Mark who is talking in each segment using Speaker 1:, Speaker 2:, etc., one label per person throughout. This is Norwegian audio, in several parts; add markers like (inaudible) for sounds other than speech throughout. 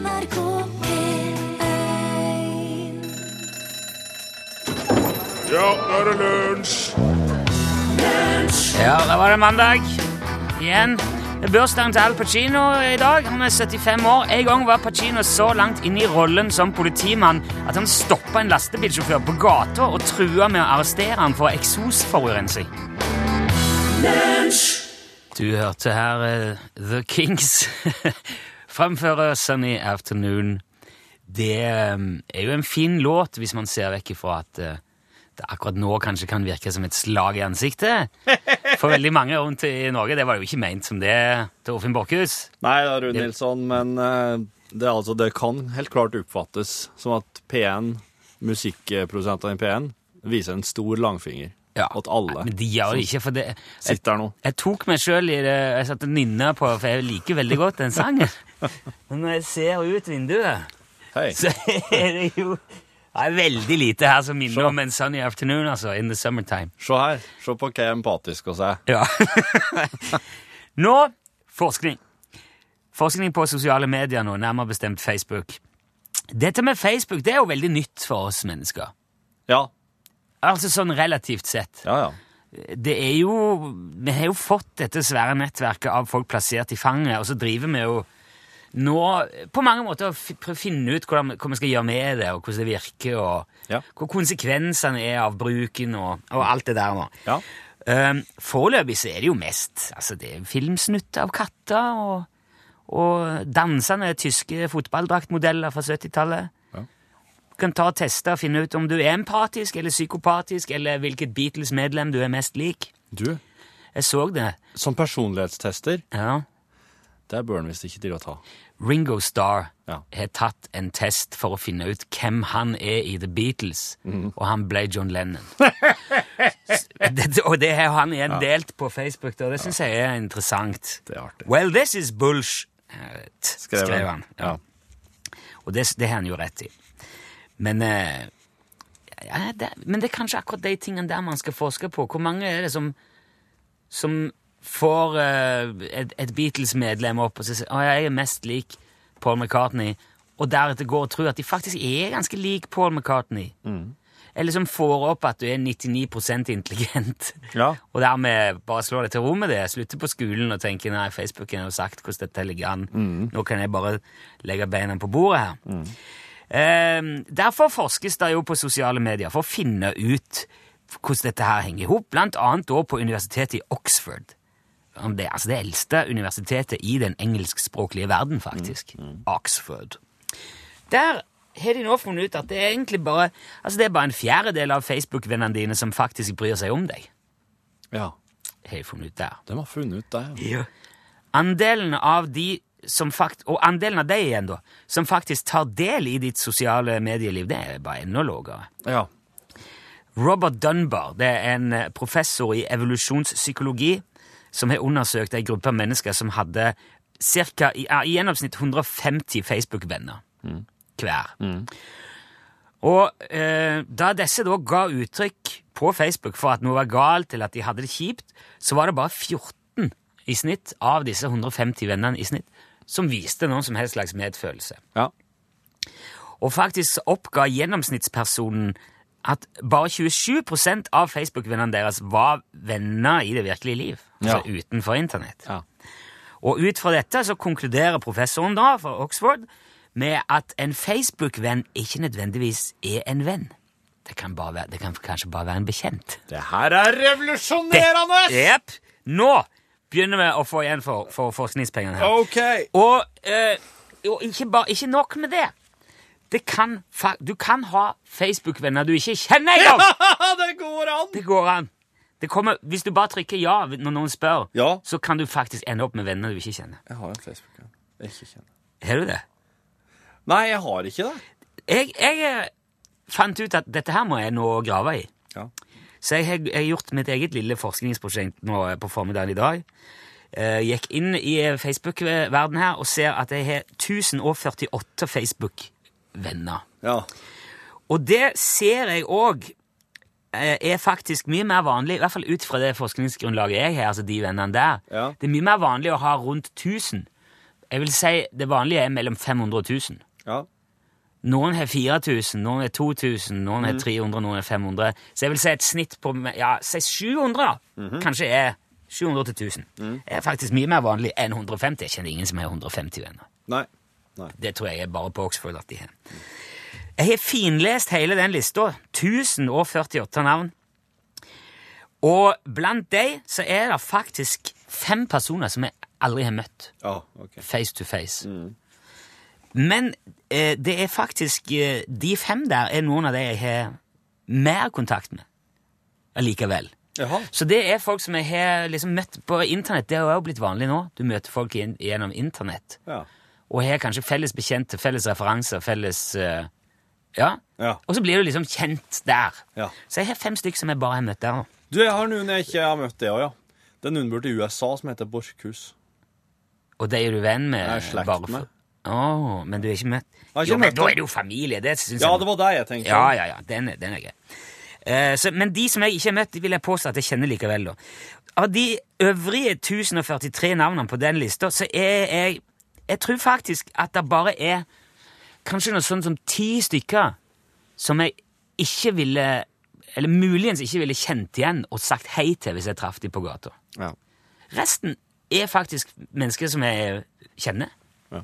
Speaker 1: NRK P1
Speaker 2: Ja, nå er det lunsj!
Speaker 3: Ja, da var det mandag. Igjen. Det er bursdagen til Al Pacino i dag. Han er 75 år. En gang var Pacino så langt inne i rollen som politimann at han stoppa en lastebilsjåfør på gata og trua med å arrestere han for eksosforurensning. Du hørte her uh, The Kings (laughs) framføre Sunny Afternoon. Det eh, er jo en fin låt hvis man ser vekk ifra at eh, det akkurat nå kanskje kan virke som et slag i ansiktet. (laughs) For veldig mange rundt i Norge. Det var jo ikke ment som det til Orfinn Borchhus.
Speaker 4: Nei da, Rune Nilsson, men eh, det, altså, det kan helt klart oppfattes som at P1, musikkprodusentene i P1, viser en stor langfinger åt alle
Speaker 3: Men de gjør det ikke, for det
Speaker 4: jeg, sitter her nå.
Speaker 3: Jeg tok meg sjøl i det Jeg satt og nynna på, for jeg liker veldig godt den sangen. (laughs) Men når jeg ser ut vinduet,
Speaker 4: Hei.
Speaker 3: så er det jo det er veldig lite her som minner om en sunny afternoon, altså, in the summertime.
Speaker 4: Se her. Se på hva empatisk vi er.
Speaker 3: Ja. (laughs) nå forskning. Forskning på sosiale medier nå, nærmere bestemt Facebook. Dette med Facebook det er jo veldig nytt for oss mennesker.
Speaker 4: Ja.
Speaker 3: Altså sånn relativt sett.
Speaker 4: Ja, ja.
Speaker 3: Det er jo Vi har jo fått dette svære nettverket av folk plassert i fanget, og så driver vi jo nå på mange måter prøve å finne ut hvordan, hva vi skal gjøre med det, og hvordan det virker, og
Speaker 4: Ja.
Speaker 3: hva konsekvensene er av bruken, og, og alt det der nå.
Speaker 4: Ja.
Speaker 3: Um, foreløpig så er det jo mest altså det er filmsnutter av katter og, og dansende tyske fotballdraktmodeller fra 70-tallet.
Speaker 4: Ja.
Speaker 3: Du kan ta og teste og finne ut om du er empatisk eller psykopatisk, eller hvilket Beatles-medlem du er mest lik.
Speaker 4: Du,
Speaker 3: Jeg så det.
Speaker 4: som personlighetstester,
Speaker 3: Ja.
Speaker 4: Det bør han visst ikke til å ta.
Speaker 3: Ringo Starr
Speaker 4: Ja.
Speaker 3: har tatt en test for å finne ut hvem han er i The Beatles,
Speaker 4: mm.
Speaker 3: og han ble John Lennon. (laughs) det, og det har han igjen delt på Facebook, og det syns jeg er interessant.
Speaker 4: Det er artig.
Speaker 3: Well, this is bullshit, skrev,
Speaker 4: Skrev han.
Speaker 3: Ja.
Speaker 4: Ja.
Speaker 3: Og det, det har han jo rett i. Men, eh, ja, det, men det er kanskje akkurat de tingene der man skal forske på. Hvor mange er det som, som får eh, et, et Beatles-medlem opp og så sier at jeg er mest lik Paul McCartney, og deretter går og tror at de faktisk er ganske lik Paul McCartney. Eller som får opp at du er 99% intelligent,
Speaker 4: Ja. (laughs)
Speaker 3: og dermed bare slår deg til ro med det. Slutter på skolen og tenker nei, Facebooken har sagt hvordan dette ligger an. Nå kan jeg bare legge beina på bordet her. Eh, derfor forskes det jo på sosiale medier for å finne ut hvordan dette her henger i hop, blant annet da på universitetet i Oxford. Det, altså det eldste universitetet i den engelskspråklige verden, faktisk. Oxford. Der har de nå funnet ut at det er egentlig bare altså det er bare en fjerdedel av Facebook-vennene dine som faktisk bryr seg om deg.
Speaker 4: Ja.
Speaker 3: Har de funnet ut der.
Speaker 4: De har funnet ut det. Ja.
Speaker 3: Andelen av de som fakt, og andelen av deg igjen, da, som faktisk tar del i ditt sosiale medieliv, det er bare enda lavere.
Speaker 4: ja.
Speaker 3: Robert Dunbar det er en professor i evolusjonspsykologi som har undersøkt en gruppe av mennesker som hadde cirka, i, i gjennomsnitt 150 Facebook-venner hver. Og eh, da disse da ga uttrykk på Facebook for at noe var galt, eller at de hadde det kjipt, så var det bare 14 i snitt av disse 150 vennene i snitt som viste noen som helst slags medfølelse.
Speaker 4: Ja.
Speaker 3: Og faktisk oppga gjennomsnittspersonen at bare 27% av Facebook-vennene deres var venner i det virkelige liv. Altså utenfor internett.
Speaker 4: Ja.
Speaker 3: Og ut fra dette så konkluderer professoren da fra Oxford med at en Facebook-venn ikke nødvendigvis er en venn. Det kan, være, det kan kanskje bare være en bekjent.
Speaker 4: Det her er revolusjonerende!
Speaker 3: Jepp. Nå begynner vi å få igjen for, for forskningspengene her.
Speaker 4: OK.
Speaker 3: Og, eh, og ikke, bare, ikke nok med det. det kan, du kan ha Facebook-venner du ikke kjenner engang! (laughs)
Speaker 4: det går an!
Speaker 3: Det går an. Det kommer, hvis du bare trykker ja når noen spør,
Speaker 4: Ja.
Speaker 3: så kan du faktisk ende opp med venner du ikke kjenner.
Speaker 4: Jeg har en Facebook. Jeg ikke kjenner.
Speaker 3: Har du det?
Speaker 4: Nei, jeg har ikke det.
Speaker 3: Jeg, jeg eh, fant ut at dette her må jeg nå grave i.
Speaker 4: Ja.
Speaker 3: Så jeg har jeg gjort mitt eget lille forskningsprosjekt nå på formiddagen i dag. Eh, gikk inn i Facebook-verdenen her og ser at jeg har 1048 Facebook-venner.
Speaker 4: Ja.
Speaker 3: Og det ser jeg òg er faktisk mye mer vanlig, i hvert fall ut fra det forskningsgrunnlaget jeg har, altså de vennene der.
Speaker 4: Ja.
Speaker 3: Det er mye mer vanlig å ha rundt 1000 Jeg vil si det vanlige er mellom 500 og 1000.
Speaker 4: Ja.
Speaker 3: Noen har 4000, noen har 2000, noen har 300, noen har 500. Så jeg vil si et snitt på ja, si 700, da. Kanskje er 700 til 1000. er faktisk mye mer vanlig enn 150. Jeg kjenner ingen som har 150 venner.
Speaker 4: Nei. Nei.
Speaker 3: Det tror jeg er bare på Oxford at de har. Jeg har finlest hele den lista. 1048 navn. Og blant dem så er det faktisk fem personer som jeg aldri har møtt
Speaker 4: oh, okay.
Speaker 3: face to face. Men eh, det er faktisk eh, De fem der er noen av de jeg har mer kontakt med allikevel.
Speaker 4: Jaha.
Speaker 3: Så det er folk som jeg har liksom møtt på internett. Det har jo blitt vanlig nå. Du møter folk gjennom internett.
Speaker 4: Ja.
Speaker 3: Og har kanskje felles bekjente, felles referanser, felles eh, Ja.
Speaker 4: Ja.
Speaker 3: Og så blir du liksom kjent der.
Speaker 4: Ja.
Speaker 3: Så jeg har fem stykker som jeg bare har møtt der. nå.
Speaker 4: Du, jeg har noen jeg ikke har møtt, det òg, ja. Det er noen borte i USA som heter Borchhus.
Speaker 3: Og de er du venn med?
Speaker 4: Jeg er slekt
Speaker 3: bare for-
Speaker 4: med.
Speaker 3: Oh, men du er ikke møtt?
Speaker 4: ikke
Speaker 3: jo, men
Speaker 4: møtt
Speaker 3: da er det jo familie. Det synes
Speaker 4: Ja,
Speaker 3: jeg
Speaker 4: det var det jeg tenkte.
Speaker 3: Ja, ja, ja. Den, er- den er grei. Eh, så, men de som jeg ikke har møtt, vil jeg påstå at jeg kjenner likevel. da. Av de øvrige 1043 navnene på den lista, så er jeg Jeg tror faktisk at det bare er kanskje noe sånn som ti stykker som jeg ikke ville Eller muligens ikke ville kjent igjen og sagt hei til hvis jeg traff dem på gata.
Speaker 4: Ja.
Speaker 3: Resten er faktisk mennesker som jeg kjenner.
Speaker 4: Ja.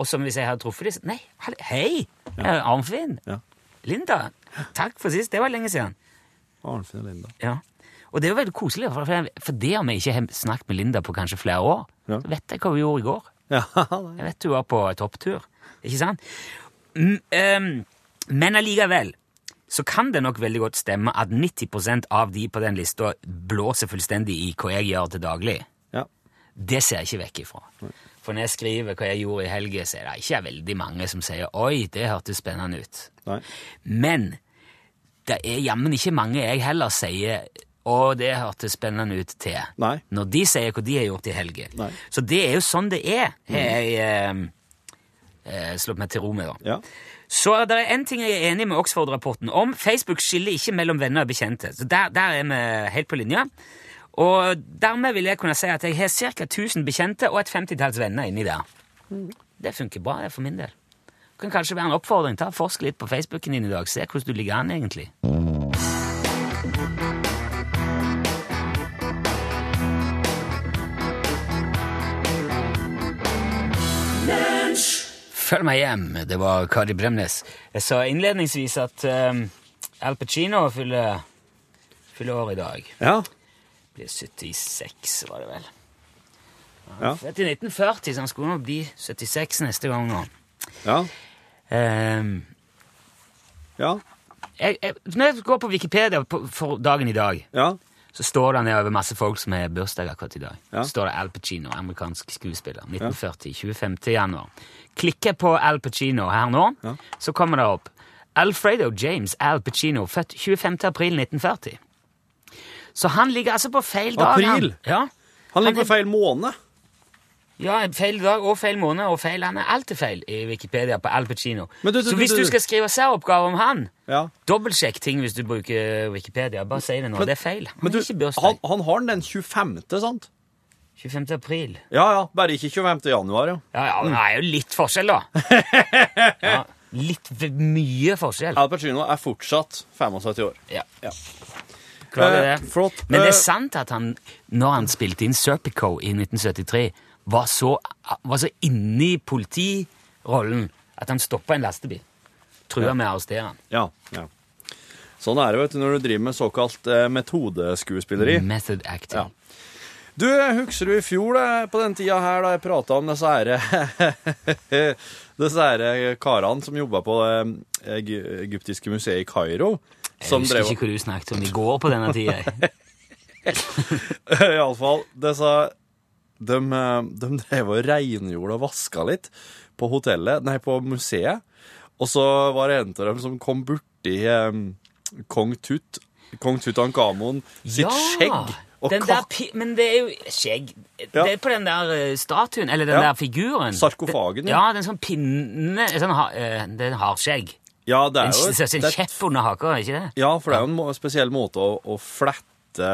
Speaker 3: Og som hvis jeg hadde truffet dem Nei, hei! Ja. Arnfinn!
Speaker 4: Ja.
Speaker 3: Linda! Takk for sist. Det var lenge siden.
Speaker 4: Arnfinn og Linda.
Speaker 3: Ja. Og det er jo veldig koselig, for, for, for det om jeg ikke har snakket med Linda på kanskje flere år, så vet jeg hva hun gjorde i går.
Speaker 4: Ja. (laughs)
Speaker 3: Jeg vet hun var på topptur. Ikke sant? Mm, ehm, men allikevel så kan det nok veldig godt stemme at 90% av de på den lista blåser fullstendig i hva jeg gjør til daglig.
Speaker 4: ja.
Speaker 3: Det ser jeg ikke vekk ifra. For når jeg skriver hva jeg gjorde i helga, så er det ikke veldig mange som sier 'oi, det hørtes spennende ut'.
Speaker 4: Nei.
Speaker 3: Men det er jammen ikke mange jeg heller sier 'å, det hørtes spennende ut' til.
Speaker 4: Nei.
Speaker 3: Når de sier hva de har gjort i helga. Så det er jo sånn det er, har jeg eh, eh, slått meg til ro med. da.
Speaker 4: Ja.
Speaker 3: Så det er en ting jeg er enig med Oxford-rapporten om. Facebook skiller ikke mellom venner og bekjente. Så der, der er vi helt på linja. Og dermed vil jeg kunne si at jeg har ca. 1000 bekjente og et femtitalls venner inni der. Det funker bra det for min del. Det kan kanskje være en oppfordring. Ta Forsk litt på Facebooken din i dag. Se hvordan du ligger an, egentlig. Følg meg hjem. Det var Kari Bremnes. Jeg sa innledningsvis at um, Al Pacino fyller, fyller år i dag.
Speaker 4: Ja.
Speaker 3: Blir 76, var det vel.
Speaker 4: Ja.
Speaker 3: Født i 1940, så han skulle nok bli 76 neste gang nå.
Speaker 4: Ja.
Speaker 3: Um,
Speaker 4: Ja.
Speaker 3: jeg, jeg, når jeg går på Wikipedia på, for dagen i dag,
Speaker 4: Ja.
Speaker 3: Så står det nedover masse folk som har bursdag akkurat i dag.
Speaker 4: Ja.
Speaker 3: Så står det Al Pacino, amerikansk skuespiller. 1940, 25. januar. Klikker på Al Pacino her nå,
Speaker 4: Ja.
Speaker 3: så kommer det opp Alfredo James Al Pacino, født 25. april 1940. Så han ligger altså på feil dag.
Speaker 4: April?
Speaker 3: Han. Ja.
Speaker 4: Han ligger
Speaker 3: er-
Speaker 4: på feil måned.
Speaker 3: Ja, feil dag og feil måned og feil. Han er alltid feil i Wikipedia på Al Pacino.
Speaker 4: Men du, du,
Speaker 3: så hvis
Speaker 4: du,
Speaker 3: skal skrive særoppgave om han,
Speaker 4: Ja.
Speaker 3: dobbeltsjekk ting hvis du bruker Wikipedia. Bare si det nå.
Speaker 4: Men-
Speaker 3: det er feil. Han
Speaker 4: Men du,
Speaker 3: har ikke bursdag.
Speaker 4: han, han har den den 25., sant?
Speaker 3: 25. april.
Speaker 4: Ja, ja. Bare ikke 25. januar, ja.
Speaker 3: Ja, ja, men det er jo litt forskjell, da. (laughs) Ja, litt mye forskjell.
Speaker 4: Al Pacino er fortsatt 75 år.
Speaker 3: Ja.
Speaker 4: Ja.
Speaker 3: Klarer
Speaker 4: Eh,
Speaker 3: det.
Speaker 4: flott.
Speaker 3: Men det
Speaker 4: Eh,
Speaker 3: er sant at han, når han spilte inn Serpico i 1973, var så, var så inni politirollen at han stoppa en lastebil. Trua med å arrestere han.
Speaker 4: Ja, ja. Sånn er det vet du, når du driver med såkalt eh, metodeskuespilleri.
Speaker 3: Method acting.
Speaker 4: Ja. Du, husker du i fjor da, på den tida her da jeg prata om disse her (laughs) Disse her karene som jobba på det eh, egyptiske museet i Kairo?
Speaker 3: Jeg
Speaker 4: Som
Speaker 3: husker ikke hva du snakket om i går på denne tida. (laughs)
Speaker 4: Iallfall, disse de, eh, de drev og rengjorde og vaska litt på hotellet, nei, på museet. Og så var det en av dem som kom borti eh, kong Tut, kong Tutankhamon sitt skjegg.
Speaker 3: Den der, men det er jo skjegg.
Speaker 4: Ja.
Speaker 3: Det er på den der eh, statuen, eller den
Speaker 4: Ja.
Speaker 3: der figuren.
Speaker 4: Sarkofagen, ja.
Speaker 3: ja. den sånn pinne sånn, eh, Det er en hardskjegg.
Speaker 4: Ja, det er jo En,
Speaker 3: en,
Speaker 4: en
Speaker 3: kjepp under haka, ikke det?
Speaker 4: Ja, for det er jo en spesiell måte å, å flette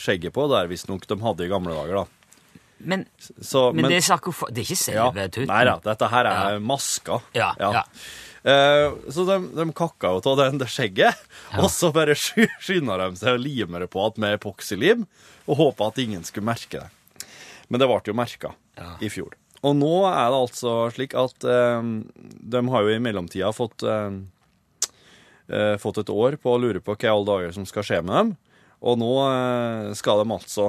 Speaker 4: skjegget på. Det er visstnok de hadde i gamle dager, da.
Speaker 3: Men,
Speaker 4: Så,
Speaker 3: men, det er sarkofag Det er ikke
Speaker 4: ja,
Speaker 3: selve tutten?
Speaker 4: Nei da, dette her er
Speaker 3: Ja.
Speaker 4: maska.
Speaker 3: Ja, ja.
Speaker 4: Uh, så de, de kakka jo av det, skjegget, og så bare skynda de seg og lima det på igjen med epoksylim, og håpa at ingen skulle merke det. Men det ble jo merka
Speaker 3: Ja.
Speaker 4: i fjor. Og nå er det altså slik at uh, de har jo i mellomtida fått uh, fått et år på å lure på hva i alle dager som skal skje med dem. Og nå skal de altså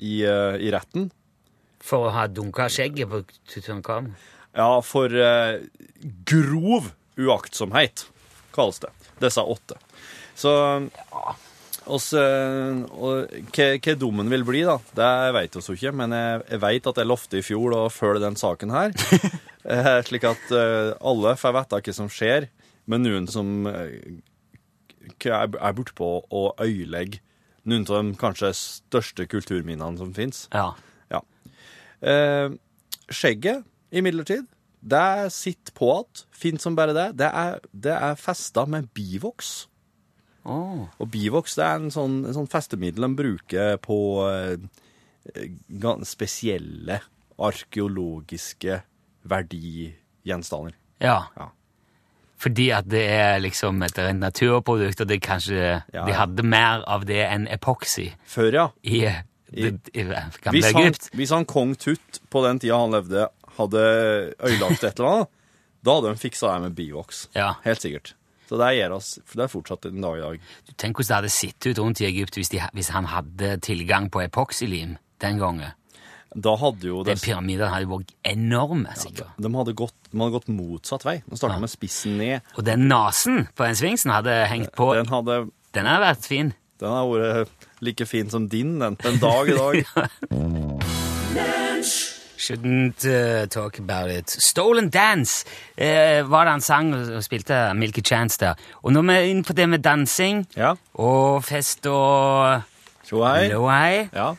Speaker 4: i, eh, i retten
Speaker 3: For å ha dunka skjegget på Tutankhamun?
Speaker 4: Ja, for eh, grov uaktsomhet, kalles det. Disse åtte. Så oss, eh, og hva, dommen vil bli, da, det vet vi ikke. Men jeg, jeg vet at jeg lovte i fjor å følge den saken her. (laughs) eh, slik at eh, alle får vite hva som skjer med noen som er bortpå å øyelegge noen av de kanskje største kulturminnene som fins.
Speaker 3: Ja.
Speaker 4: Ja. Eh, skjegget, imidlertid, det sitter på at, fint som bare det, det er, det er festa med bivoks.
Speaker 3: Oh.
Speaker 4: Og bivoks det er en sånn, en sånn festemiddel de bruker på eh, spesielle arkeologiske verdigjenstander.
Speaker 3: Ja.
Speaker 4: Ja.
Speaker 3: Fordi at det er liksom et naturprodukt, og det kanskje
Speaker 4: Ja,
Speaker 3: De hadde mer av det enn epoxy
Speaker 4: Før, ja.
Speaker 3: i, i, i gamle
Speaker 4: Hvis han,
Speaker 3: Egypt.
Speaker 4: hvis han kong Tut på den tida han levde, hadde ødelagt et eller annet, da hadde de fiksa det med bivoks.
Speaker 3: Ja.
Speaker 4: Helt sikkert. Så det gjør oss, for det er fortsatt en dag i dag.
Speaker 3: Du Tenk hvordan det hadde sett ut rundt i Egypt hvis, de, hvis han hadde tilgang på epoksylim den gangen.
Speaker 4: Da hadde jo
Speaker 3: Den pyramiden hadde vært enorme, sikkert.
Speaker 4: de, hadde gått, de hadde gått motsatt vei. De starta
Speaker 3: Ja.
Speaker 4: med spissen ned.
Speaker 3: Og den nesen på den svingsen hadde hengt på.
Speaker 4: Den hadde,
Speaker 3: Den hadde vært fin.
Speaker 4: den har vært like fin som din den, den dag i dag. (laughs)
Speaker 3: Shouldn't uh, talk about it. Stolen Dance uh, var det han sang og spilte Milky Chance der. Og når vi er inne på det med dansing
Speaker 4: Ja.
Speaker 3: og fest og
Speaker 4: Tjo hei.
Speaker 3: Loai
Speaker 4: Ja.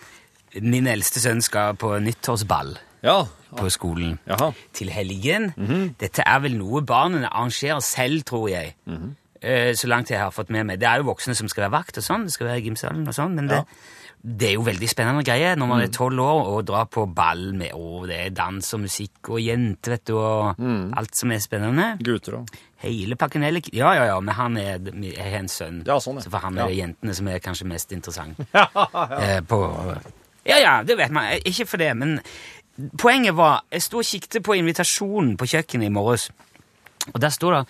Speaker 3: Min eldste sønn skal på nyttårsball
Speaker 4: Ja.
Speaker 3: på skolen
Speaker 4: Jaha.
Speaker 3: til helgen. Dette er vel noe barna arrangerer selv, tror jeg. Eh, Så langt jeg har fått med meg. Det er jo voksne som skal være vakt og sånn, det skal være i gymsalen og sånn, men det, det er jo veldig spennende greie når man er tolv år og drar på ball med og det er dans og musikk og jenter, vet du, og alt som er spennende.
Speaker 4: Gutter òg.
Speaker 3: Hele pakken hele Ja, ja, ja, men han er, jeg har en sønn,
Speaker 4: Ja, sånn, ja.
Speaker 3: så for han er
Speaker 4: Ja.
Speaker 3: det jentene som er kanskje mest interessant. (laughs) Eh, på, ja, ja, det vet man. Ikke for det, men poenget var Jeg sto og kikket på invitasjonen på kjøkkenet i morges, og der sto det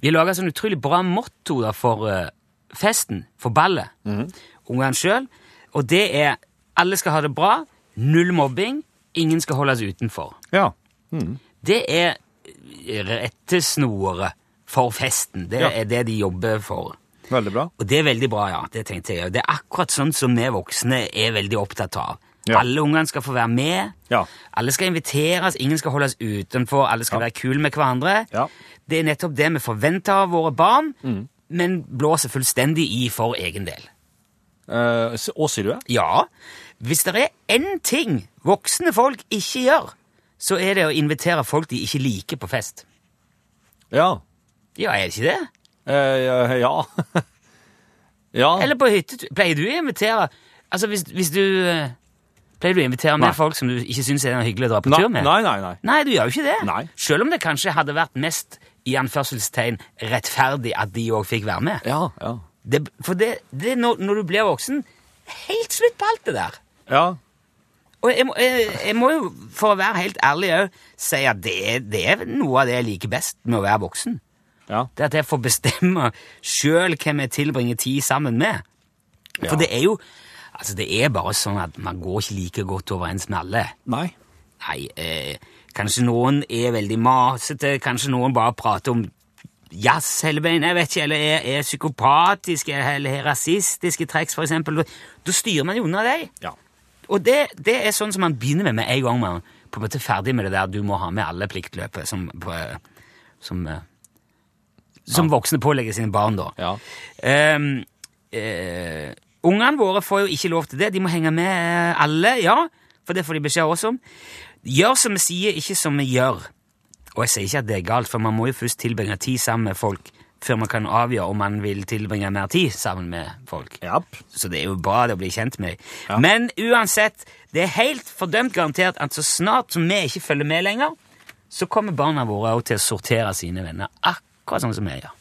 Speaker 3: Vi laga sånn utrolig bra motto da for uh, festen, for ballet. Ungene sjøl. Og det er alle skal ha det bra, null mobbing, ingen skal holdes utenfor.
Speaker 4: Ja.
Speaker 3: Det er rettesnoret for festen. Det
Speaker 4: Ja.
Speaker 3: er det de jobber for.
Speaker 4: Veldig bra.
Speaker 3: Og det er veldig bra, ja. Det tenkte jeg. Det er akkurat sånn som vi voksne er veldig opptatt av.
Speaker 4: Ja.
Speaker 3: Alle ungene skal få være med.
Speaker 4: Ja.
Speaker 3: Alle skal inviteres, ingen skal holdes utenfor, alle skal
Speaker 4: Ja.
Speaker 3: være kule med hverandre.
Speaker 4: Ja.
Speaker 3: Det er nettopp det vi forventer av våre barn, men blåser fullstendig i for egen del.
Speaker 4: Eh, og sier du det?
Speaker 3: Ja, hvis det er én ting voksne folk ikke gjør, så er det å invitere folk de ikke liker på fest.
Speaker 4: Ja.
Speaker 3: Ja, er det ikke det?
Speaker 4: Eh, ja. (laughs) ja.
Speaker 3: Eller på hyttetur. Pleier du å invitere Altså, hvis, hvis du eh, Pleier du å invitere med
Speaker 4: Nei.
Speaker 3: folk som du ikke syns er hyggelig å dra på
Speaker 4: Nei,
Speaker 3: tur med?
Speaker 4: nei, nei, nei.
Speaker 3: Nei, du gjør jo ikke det.
Speaker 4: Nei.
Speaker 3: Selv om det kanskje hadde vært mest i anførselstegn rettferdig at de òg fikk være med.
Speaker 4: Ja, ja.
Speaker 3: Det, for det, det er når, når du blir voksen Helt slutt på alt det der.
Speaker 4: Ja.
Speaker 3: Og jeg, må- jeg, jeg må jo, for å være helt ærlig òg, si at det, er- det er noe av det jeg liker best med å være voksen.
Speaker 4: Ja.
Speaker 3: Det at jeg får bestemme sjøl hvem jeg tilbringer tid sammen med. For
Speaker 4: Ja.
Speaker 3: det er jo Altså, det er bare sånn at man går ikke like godt overens med alle.
Speaker 4: Nei.
Speaker 3: Nei, eh, kanskje noen er veldig masete, kanskje noen bare prater om jazz hele veien, jeg vet ikke, eller er, er psykopatiske eller er rasistiske trekk, for eksempel. Da styrer man jo unna dem.
Speaker 4: Ja.
Speaker 3: Og det, det er sånn som man begynner med med en gang man på en måte er ferdig med det der du må ha med alle pliktløpet som, på- som, eh, som voksne pålegger sine barn, da.
Speaker 4: Ja.
Speaker 3: Um, uh, Ungene våre får jo ikke lov til det. De må henge med alle, ja, for det får de beskjed også om. Gjør som vi sier, ikke som vi gjør. Og jeg sier ikke at det er galt, for man må jo først tilbringe tid sammen med folk før man kan avgjøre om man vil tilbringe mer tid sammen med folk.
Speaker 4: Yep.
Speaker 3: Så det er jo bra det å bli kjent med Ja. Men uansett, det er helt fordømt garantert at så snart som vi ikke følger med lenger, så kommer barna våre også til å sortere sine venner, akkurat sånn som jeg gjør.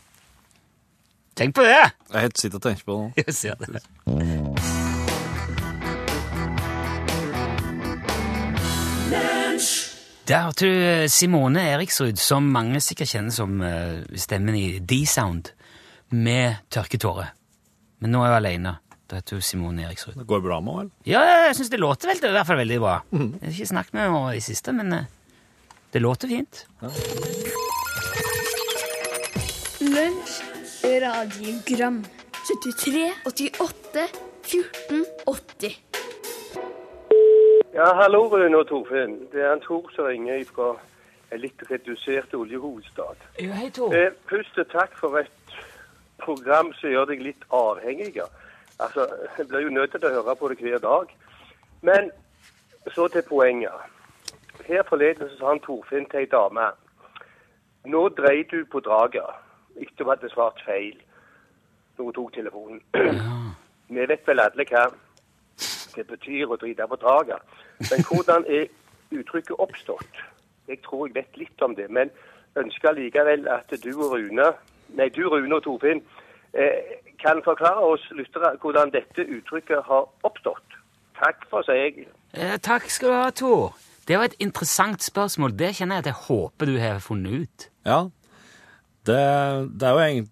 Speaker 3: Tenk på det!
Speaker 4: Jeg sitter og tenker på det nå. (laughs)
Speaker 3: Jeg ser det. Der hørte du Simone Eriksrud, som mange sikkert kjenner som eh, stemmen i D-Sound, med tørketårer. Men nå er hun alene. Da heter hun Simone Eriksrud.
Speaker 4: Det går bra med henne?
Speaker 3: Ja, jeg syns det låter veldig, i hvert fall veldig bra. Jeg har ikke snakket med henne i siste, men eh, det låter fint.
Speaker 1: Lunsj, radiogram 73, 88, 14, 80
Speaker 5: Ja, hallo Rune og Torfinn. Det er en Tor som ringer fra en litt redusert oljehovedstad.
Speaker 3: Jo, hei, Tor.
Speaker 5: Eh, først takk for et program som gjør deg litt avhengig. Altså, Jeg blir jo nødt til å høre på det hver dag. Men så til poenget. Her forleden så sa han Torfinn til ei dame Nå dreier du på draget etter hun hadde svart feil når hun tok telefonen. (clears throat) Vi vet vel alle hva det betyr å drite på draget. Men hvordan er uttrykket oppstått? Jeg tror jeg vet litt om det, men ønsker likevel at du og Rune, nei, du Rune og Torfinn, eh, kan forklare oss lyttere hvordan dette uttrykket har oppstått. Takk for seg.
Speaker 3: Eh, takk skal du ha, Tor. Det var et interessant spørsmål. Det kjenner jeg at jeg håper du har funnet ut.
Speaker 4: Ja. Det, det er jo egentlig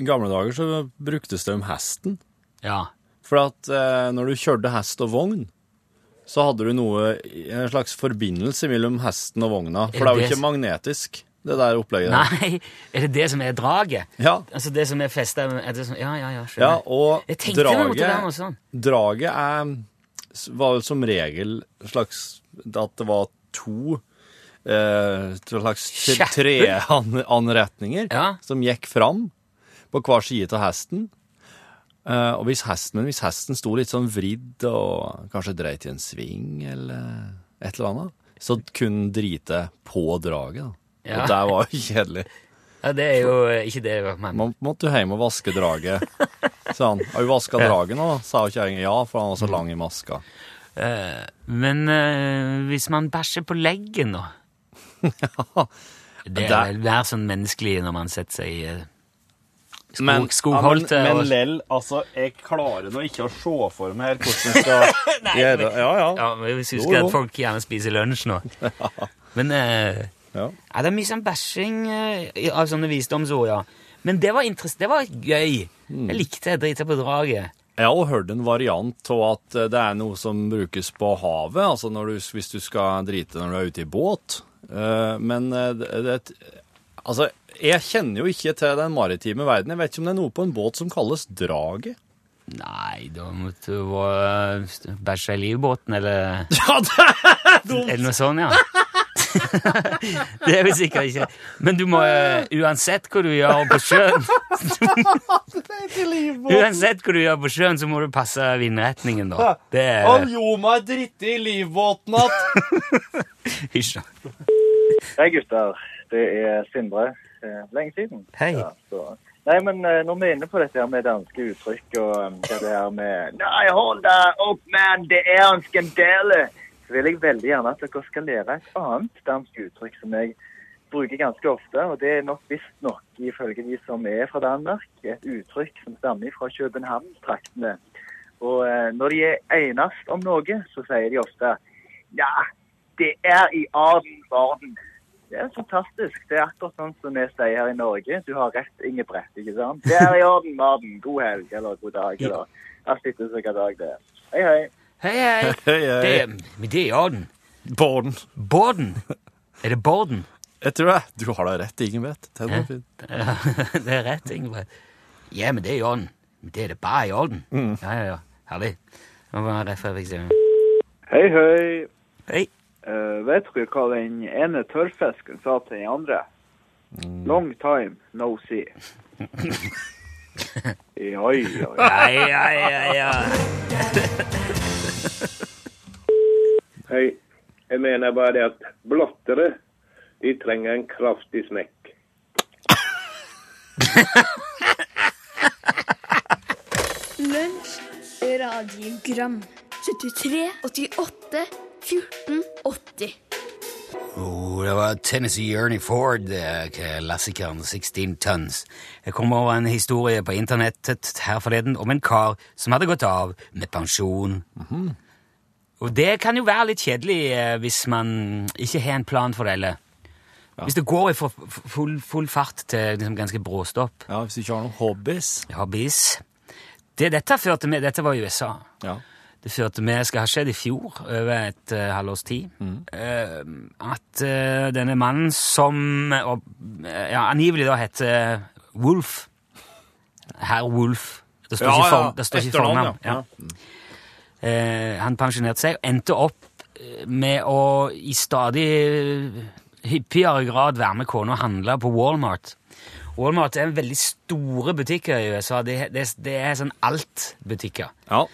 Speaker 4: I gamle dager så bruktes det om hesten.
Speaker 3: Ja.
Speaker 4: For at eh, når du kjørte hest og vogn, så hadde du noe En slags forbindelse mellom hesten og vogna. For det er jo ikke magnetisk, det der opplegget.
Speaker 3: Nei, er det det som er draget?
Speaker 4: Ja.
Speaker 3: Altså det som er festa Ja, ja, ja,
Speaker 4: Ja,
Speaker 3: skjønner.
Speaker 4: og
Speaker 3: jeg tenkte det måtte være
Speaker 4: draget,
Speaker 3: noe sånt.
Speaker 4: draget er, var vel som regel slags At det var to eh, slags treanretninger
Speaker 3: Ja.
Speaker 4: som gikk fram på hver side av hesten. Eh, og hvis hesten, men hvis hesten sto litt sånn vridd og kanskje dreit i en sving eller et eller annet, så kunne den drite på draget. da.
Speaker 3: Ja.
Speaker 4: Og det var jo kjedelig.
Speaker 3: Ja, det er jo ikke det man
Speaker 4: Man måtte jo hjem og vaske draget. sa han har du vaska draget nå, sa kjerringa ja, for han var så lang i maska.
Speaker 3: Eh, Men eh, hvis man bæsjer på leggen, da? Det er vel mer sånn menneskelig når man setter seg i eh, skog,
Speaker 4: Men, ja, men, men lell, altså, jeg klarer nå ikke å se for meg her hvordan jeg skal (laughs) gjøre Ja, ja.
Speaker 3: Ja, men Hvis vi husker
Speaker 4: jo.
Speaker 3: at folk gjerne spiser lunsj nå. (laughs) Men eh,
Speaker 4: Ja.
Speaker 3: ja, det er mye sånn bæsjing eh, av sånne visdomsord, ja. Men det var, det var gøy.
Speaker 4: Mm.
Speaker 3: Jeg likte det. Drite på draget.
Speaker 4: Jeg har hørt en variant av at eh, det er noe som brukes på havet, altså når du, hvis du skal drite når du er ute i båt. Eh, Men eh, det, det Altså, jeg kjenner jo ikke til den maritime verden. Jeg vet ikke om det er noe på en båt som kalles draget.
Speaker 3: Nei, da måtte du være bæsja i livbåten, eller, (laughs)
Speaker 4: Ja, det er dumt!
Speaker 3: eller noe sånt, ja. (laughs) det er vi sikkert ikke. Men du må eh, uansett hva du gjør på sjøen (laughs) Uansett hva du gjør på sjøen, så må du passe vindretningen, da. Det
Speaker 4: Han
Speaker 3: er
Speaker 4: gjorde meg dritte i livbåten att!
Speaker 3: Hysj.
Speaker 6: Hei gutter, det er Sindre. Eh, Lenge siden.
Speaker 3: Hei.
Speaker 6: Ja. Nei, men eh, når vi er inne på dette her med danske uttrykk og hva det her med Nei, hold deg opp, man! det er en skandale! Så vil jeg veldig gjerne at dere skal lære et annet dansk uttrykk som jeg bruker ganske ofte, og det er nok visstnok, ifølge de som er fra Danmark, et uttrykk som stammer fra København-traktene. Og eh, når de er enest om noe, så sier de ofte Ja, det er i orden, orden. Det er fantastisk. Det er akkurat sånn som vi sier her i Norge. Du har rett, Ingebrett. ikke sant? Det er i orden, orden God helg, eller god dag, eller alt etter hvilken dag det er. Hei, hei.
Speaker 3: Hei, hei. (laughs)
Speaker 4: Hei, hei.
Speaker 3: Det, men det er i orden.
Speaker 4: Bården.
Speaker 3: Borden. Er det Borden?
Speaker 4: Jeg tror det. Du har da rett, Ingebrigt. Det.
Speaker 3: Ja, (laughs) det er rett, Ingrid. Ja, men det er i orden. Men det er det bare i orden. Ja, ja, ja. Herlig.
Speaker 7: Hei, hei.
Speaker 3: Hei.
Speaker 7: Eh, vet dere hva den ene tørrfisken sa til den andre? Long time no see. (laughs) ja, ja, ja.
Speaker 3: Ja, ja, ja, ja.
Speaker 5: Hei. Jeg mener bare det at blottere de trenger en kraftig smekk.
Speaker 1: Lunsj, radiogram 73, 88, 14, 80
Speaker 3: Oh, det var Tennessee Ernie Ford, eh, klassikeren 16 Tons. Jeg kom over en historie på internettet her forleden om en kar som hadde gått av med pensjon. Og det kan jo være litt kjedelig eh, hvis man ikke har en plan for det, eller Hvis det går i full, full fart til liksom ganske bråstopp.
Speaker 4: Ja, Hvis du ikke har noen hobbies.
Speaker 3: Hobbies. Det dette førte med Dette var i USA.
Speaker 4: Ja.
Speaker 3: Det førte med, skal ha skjedd i fjor, over et uh, halvårs tid, eh, at uh, denne mannen som eh, ja, angivelig da heter Wolf Herr Wolf. Det står ikke, for, det står ikke fornavn. Ja. Eh, han pensjonerte seg og endte opp eh, med å i stadig hyppigere grad være med kona og handle på Walmart. Walmart er en veldig store butikker i USA. Det, det, det er sånn alt-butikker
Speaker 4: ja.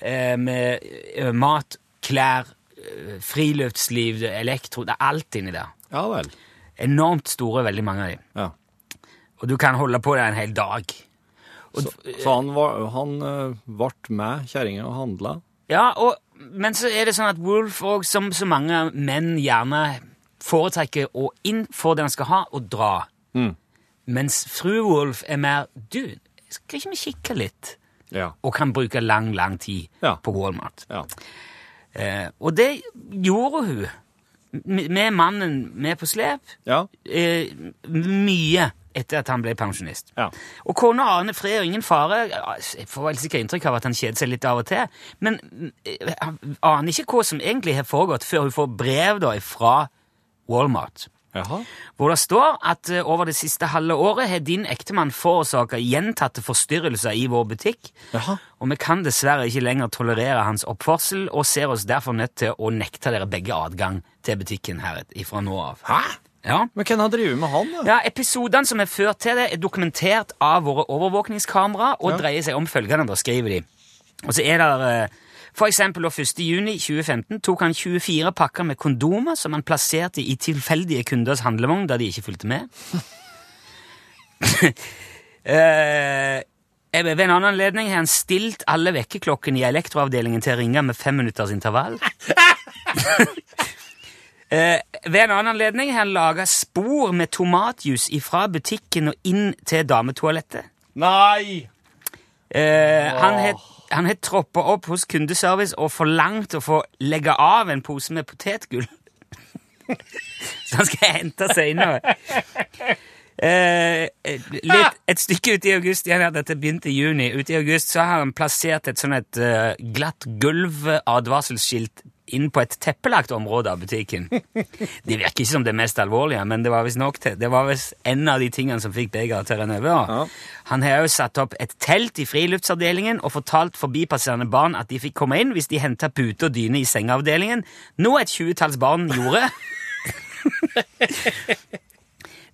Speaker 3: Eh, med eh, mat, klær, eh, friluftsliv, elektro Det er alt inni der.
Speaker 4: Ja vel.
Speaker 3: Enormt store, veldig mange av dem.
Speaker 4: Ja.
Speaker 3: Og du kan holde på der en hel dag. Og,
Speaker 4: Så, så han, var, han ble med kjerringa og handla?
Speaker 3: ja, og, men så er det sånn at Wolf, òg, som så mange menn, gjerne foretrekker å inn for det han skal ha, og dra.
Speaker 4: Mm.
Speaker 3: Mens fru Wolf er mer Du, skal ikke vi kikke litt?
Speaker 4: Ja.
Speaker 3: Og kan bruke lang, lang tid
Speaker 4: Ja.
Speaker 3: på Walmart.
Speaker 4: ja.
Speaker 3: Eh, og det gjorde hun. Med mannen med på slep.
Speaker 4: Ja.
Speaker 3: Eh, mye etter at han ble pensjonist.
Speaker 4: Ja.
Speaker 3: Og kona aner fred og ingen fare. Jeg får vel sikkert inntrykk av at han kjeder seg litt av og til, men eh, han aner ikke hva som egentlig har foregått, før hun får brev da fra Walmart.
Speaker 4: Jaha.
Speaker 3: Hvor det står at eh, over det siste halve året har din ektemann forårsaka gjentatte forstyrrelser i vår butikk,
Speaker 4: Jaha.
Speaker 3: og vi kan dessverre ikke lenger tolerere hans oppførsel, og ser oss derfor nødt til å nekte dere begge adgang til butikken her ifra nå av.
Speaker 4: Hæ?
Speaker 3: Ja.
Speaker 4: Men hvem har drevet med han, da?
Speaker 3: Ja, Episodene som er ført til det, er dokumentert av våre overvåkningskamera og
Speaker 4: Ja.
Speaker 3: dreier seg om følgende, da skriver de. Og så er det eh, for eksempel da 1. juni 2015 tok han 24 pakker med kondomer som han plasserte i tilfeldige kunders handlevogn da de ikke fulgte med. (laughs) Eh, ved en annen anledning har han stilt alle vekkerklokkene i elektroavdelingen til å ringe med fem minutters intervall. (laughs) Eh, ved en annen anledning har han laga spor med tomatjus ifra butikken og inn til dametoalettet.
Speaker 4: Nei!
Speaker 3: Eh, han har han har troppa opp hos kundeservice og forlangt å få legge av en pose med potetgull. (laughs) Så han skal hente seg innover. Eh, litt, et stykke ut i august igjen, dette begynte i juni. Ut i august så har han plassert et sånn et eh, glatt gulv-advarselsskilt inn på et teppelagt område av butikken. Det virker ikke som det mest alvorlige, men det var visst nok til. Det var visst en av de tingene som fikk begeret til å renne over.
Speaker 4: Ja.
Speaker 3: Han har også satt opp et telt i friluftsavdelingen og fortalt forbipasserende barn at de fikk komme inn hvis de henta pute og dyne i sengeavdelingen, noe et tjuetalls barn gjorde. (laughs)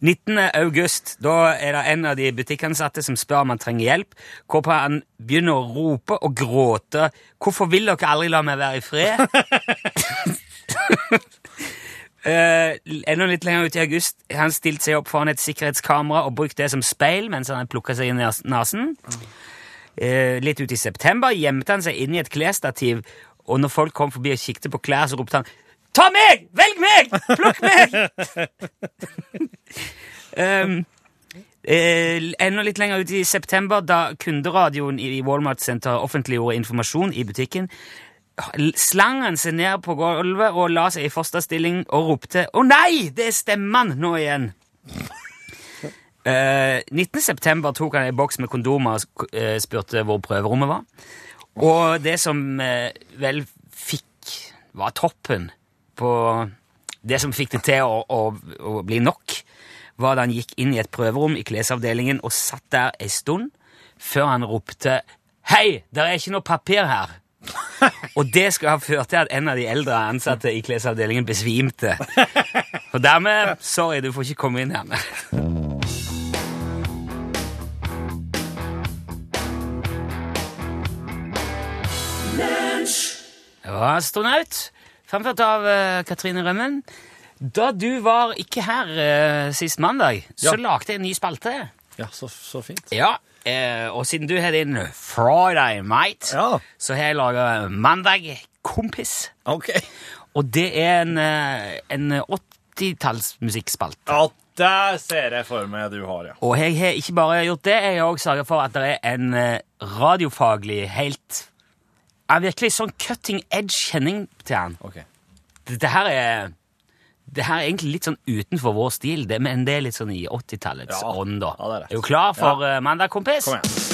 Speaker 3: 19. august, da er det en av de butikkansatte som spør om han trenger hjelp, hvorpå han begynner å rope og gråte 'Hvorfor vil dere aldri la meg være i fred?' (laughs) Eh, enda litt lenger ut i august han stilt seg opp foran et sikkerhetskamera og brukt det som speil mens han plukka seg i nes- nesen. Eh, litt ut i september gjemte han seg inn i et klesstativ, og når folk kom forbi og kikket på klær, så ropte han Ta meg! Velg meg! Plukk meg! um, (laughs) eh, enda litt lenger ut i september, da kunderadioen i Walmart-senteret offentliggjorde informasjon i butikken, slang han seg ned på gulvet og la seg i fosterstilling og ropte 'Å nei, det er stemmen nå igjen'. (laughs) Eh, 19. september tok han ei boks med kondomer og eh, spurte hvor prøverommet var. Og det som eh, vel fikk var toppen på Det som fikk det til å, å, å bli nok, var da han gikk inn i et prøverom i klesavdelingen og satt der ei stund før han ropte 'Hei, det er ikke noe papir her'. (laughs) Og det skal ha ført til at en av de eldre ansatte i klesavdelingen besvimte. Og dermed Sorry, du får ikke komme inn her. Ja, astronaut. Fremført av uh, Katrine Rømmen. Da du var ikke her uh, sist mandag, så lagde jeg en ny spalte.
Speaker 4: Ja, så, så fint.
Speaker 3: Ja, uh, og siden du har din Friday Might,
Speaker 4: Ja.
Speaker 3: så har jeg laga Mandag Kompis.
Speaker 4: Ok.
Speaker 3: Og det er en, en 80-tallsmusikkspalte.
Speaker 4: Ja, der ser jeg for meg du har, ja.
Speaker 3: Og jeg har ikke bare gjort det, jeg har også sørget for at det er en radiofaglig helt ja, Virkelig sånn cutting edge kjenning til han.
Speaker 4: Ok.
Speaker 3: Dette her er det her er egentlig litt sånn utenfor vår stil, det, men det er litt sånn i 80-tallets
Speaker 4: Ja.
Speaker 3: ånd. da.
Speaker 4: Ja, det er det
Speaker 3: er du klar for eh, Mandag Kompis?
Speaker 4: Kom igjen.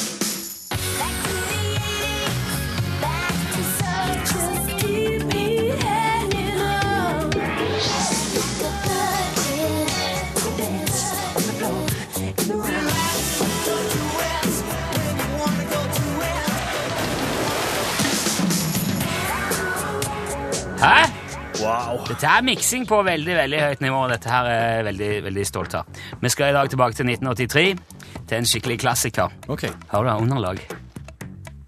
Speaker 3: Hæ?
Speaker 4: Wow.
Speaker 3: Dette er miksing på veldig veldig høyt nivå. Dette her er jeg veldig, veldig stolt av. Vi skal i dag tilbake til 1983, til en skikkelig klassiker.
Speaker 4: Ok.
Speaker 3: Hører du underlag?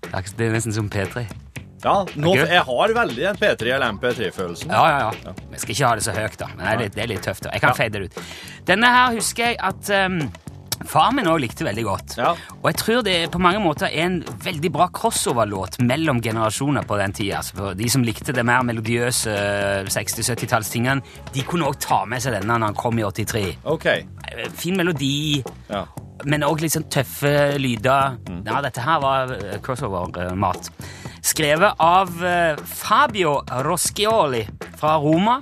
Speaker 3: Det er- nesten som P3.
Speaker 4: Ja, nå, jeg har veldig en P3 eller MP3-følelsen.
Speaker 3: Ja, ja, ja. Vi skal ikke ha det så høyt, da. Men det er litt, det er litt tøft. da. Jeg kan fade det ut. Denne her husker jeg at um, far min òg likte veldig godt.
Speaker 4: Ja.
Speaker 3: Og jeg tror det på mange måter er en veldig bra crossover-låt mellom generasjoner på den tida. Altså, for de som likte det mer melodiøse eh, 60-70-tallstingene, de kunne òg ta med seg denne når han kom i 83.
Speaker 4: Ok.
Speaker 3: Eh, Fin melodi,
Speaker 4: Ja.
Speaker 3: men òg litt sånn tøffe lyder. Ja, dette her var eh, crossover-mat. Skrevet av eh, Fabio Roscioli fra Roma.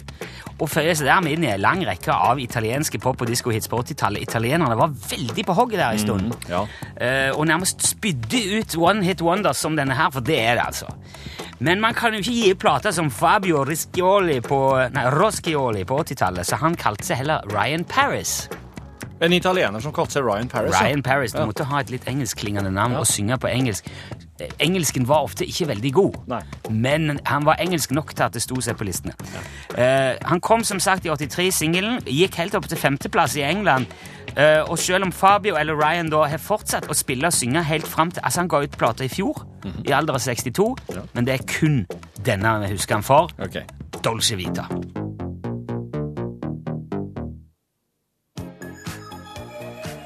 Speaker 3: Og føyer seg dermed inn i en lang rekke av italienske pop- og diskohits på 80-tallet. Italienerne var veldig på hogget der en stund.
Speaker 4: ja.
Speaker 3: uh, og nærmest spydde ut one hit wonders som denne her, for det er det, altså. Men man kan jo ikke gi plater som Fabio Rischioli på, nei, Roscioli på 80-tallet, så han kalte seg heller Ryan Paris.
Speaker 4: En italiener som kalte seg Ryan Paris. ja.
Speaker 3: Ryan Paris. Du
Speaker 4: Ja.
Speaker 3: måtte ha et litt engelskklingende navn og synge på engelsk. Eh, Engelsken var ofte ikke veldig god,
Speaker 4: Nei.
Speaker 3: men han var engelsk nok til at det sto seg på listene. Eh, han kom som sagt i 83-singelen, gikk helt opp til femteplass i England. Uh, og selv om Fabio eller Ryan da har fortsatt å spille og synge helt fram til Altså, han ga ut plate i fjor, i alder av 62, men det er kun denne vi husker han for.
Speaker 4: Okay.
Speaker 3: Dolce Vita.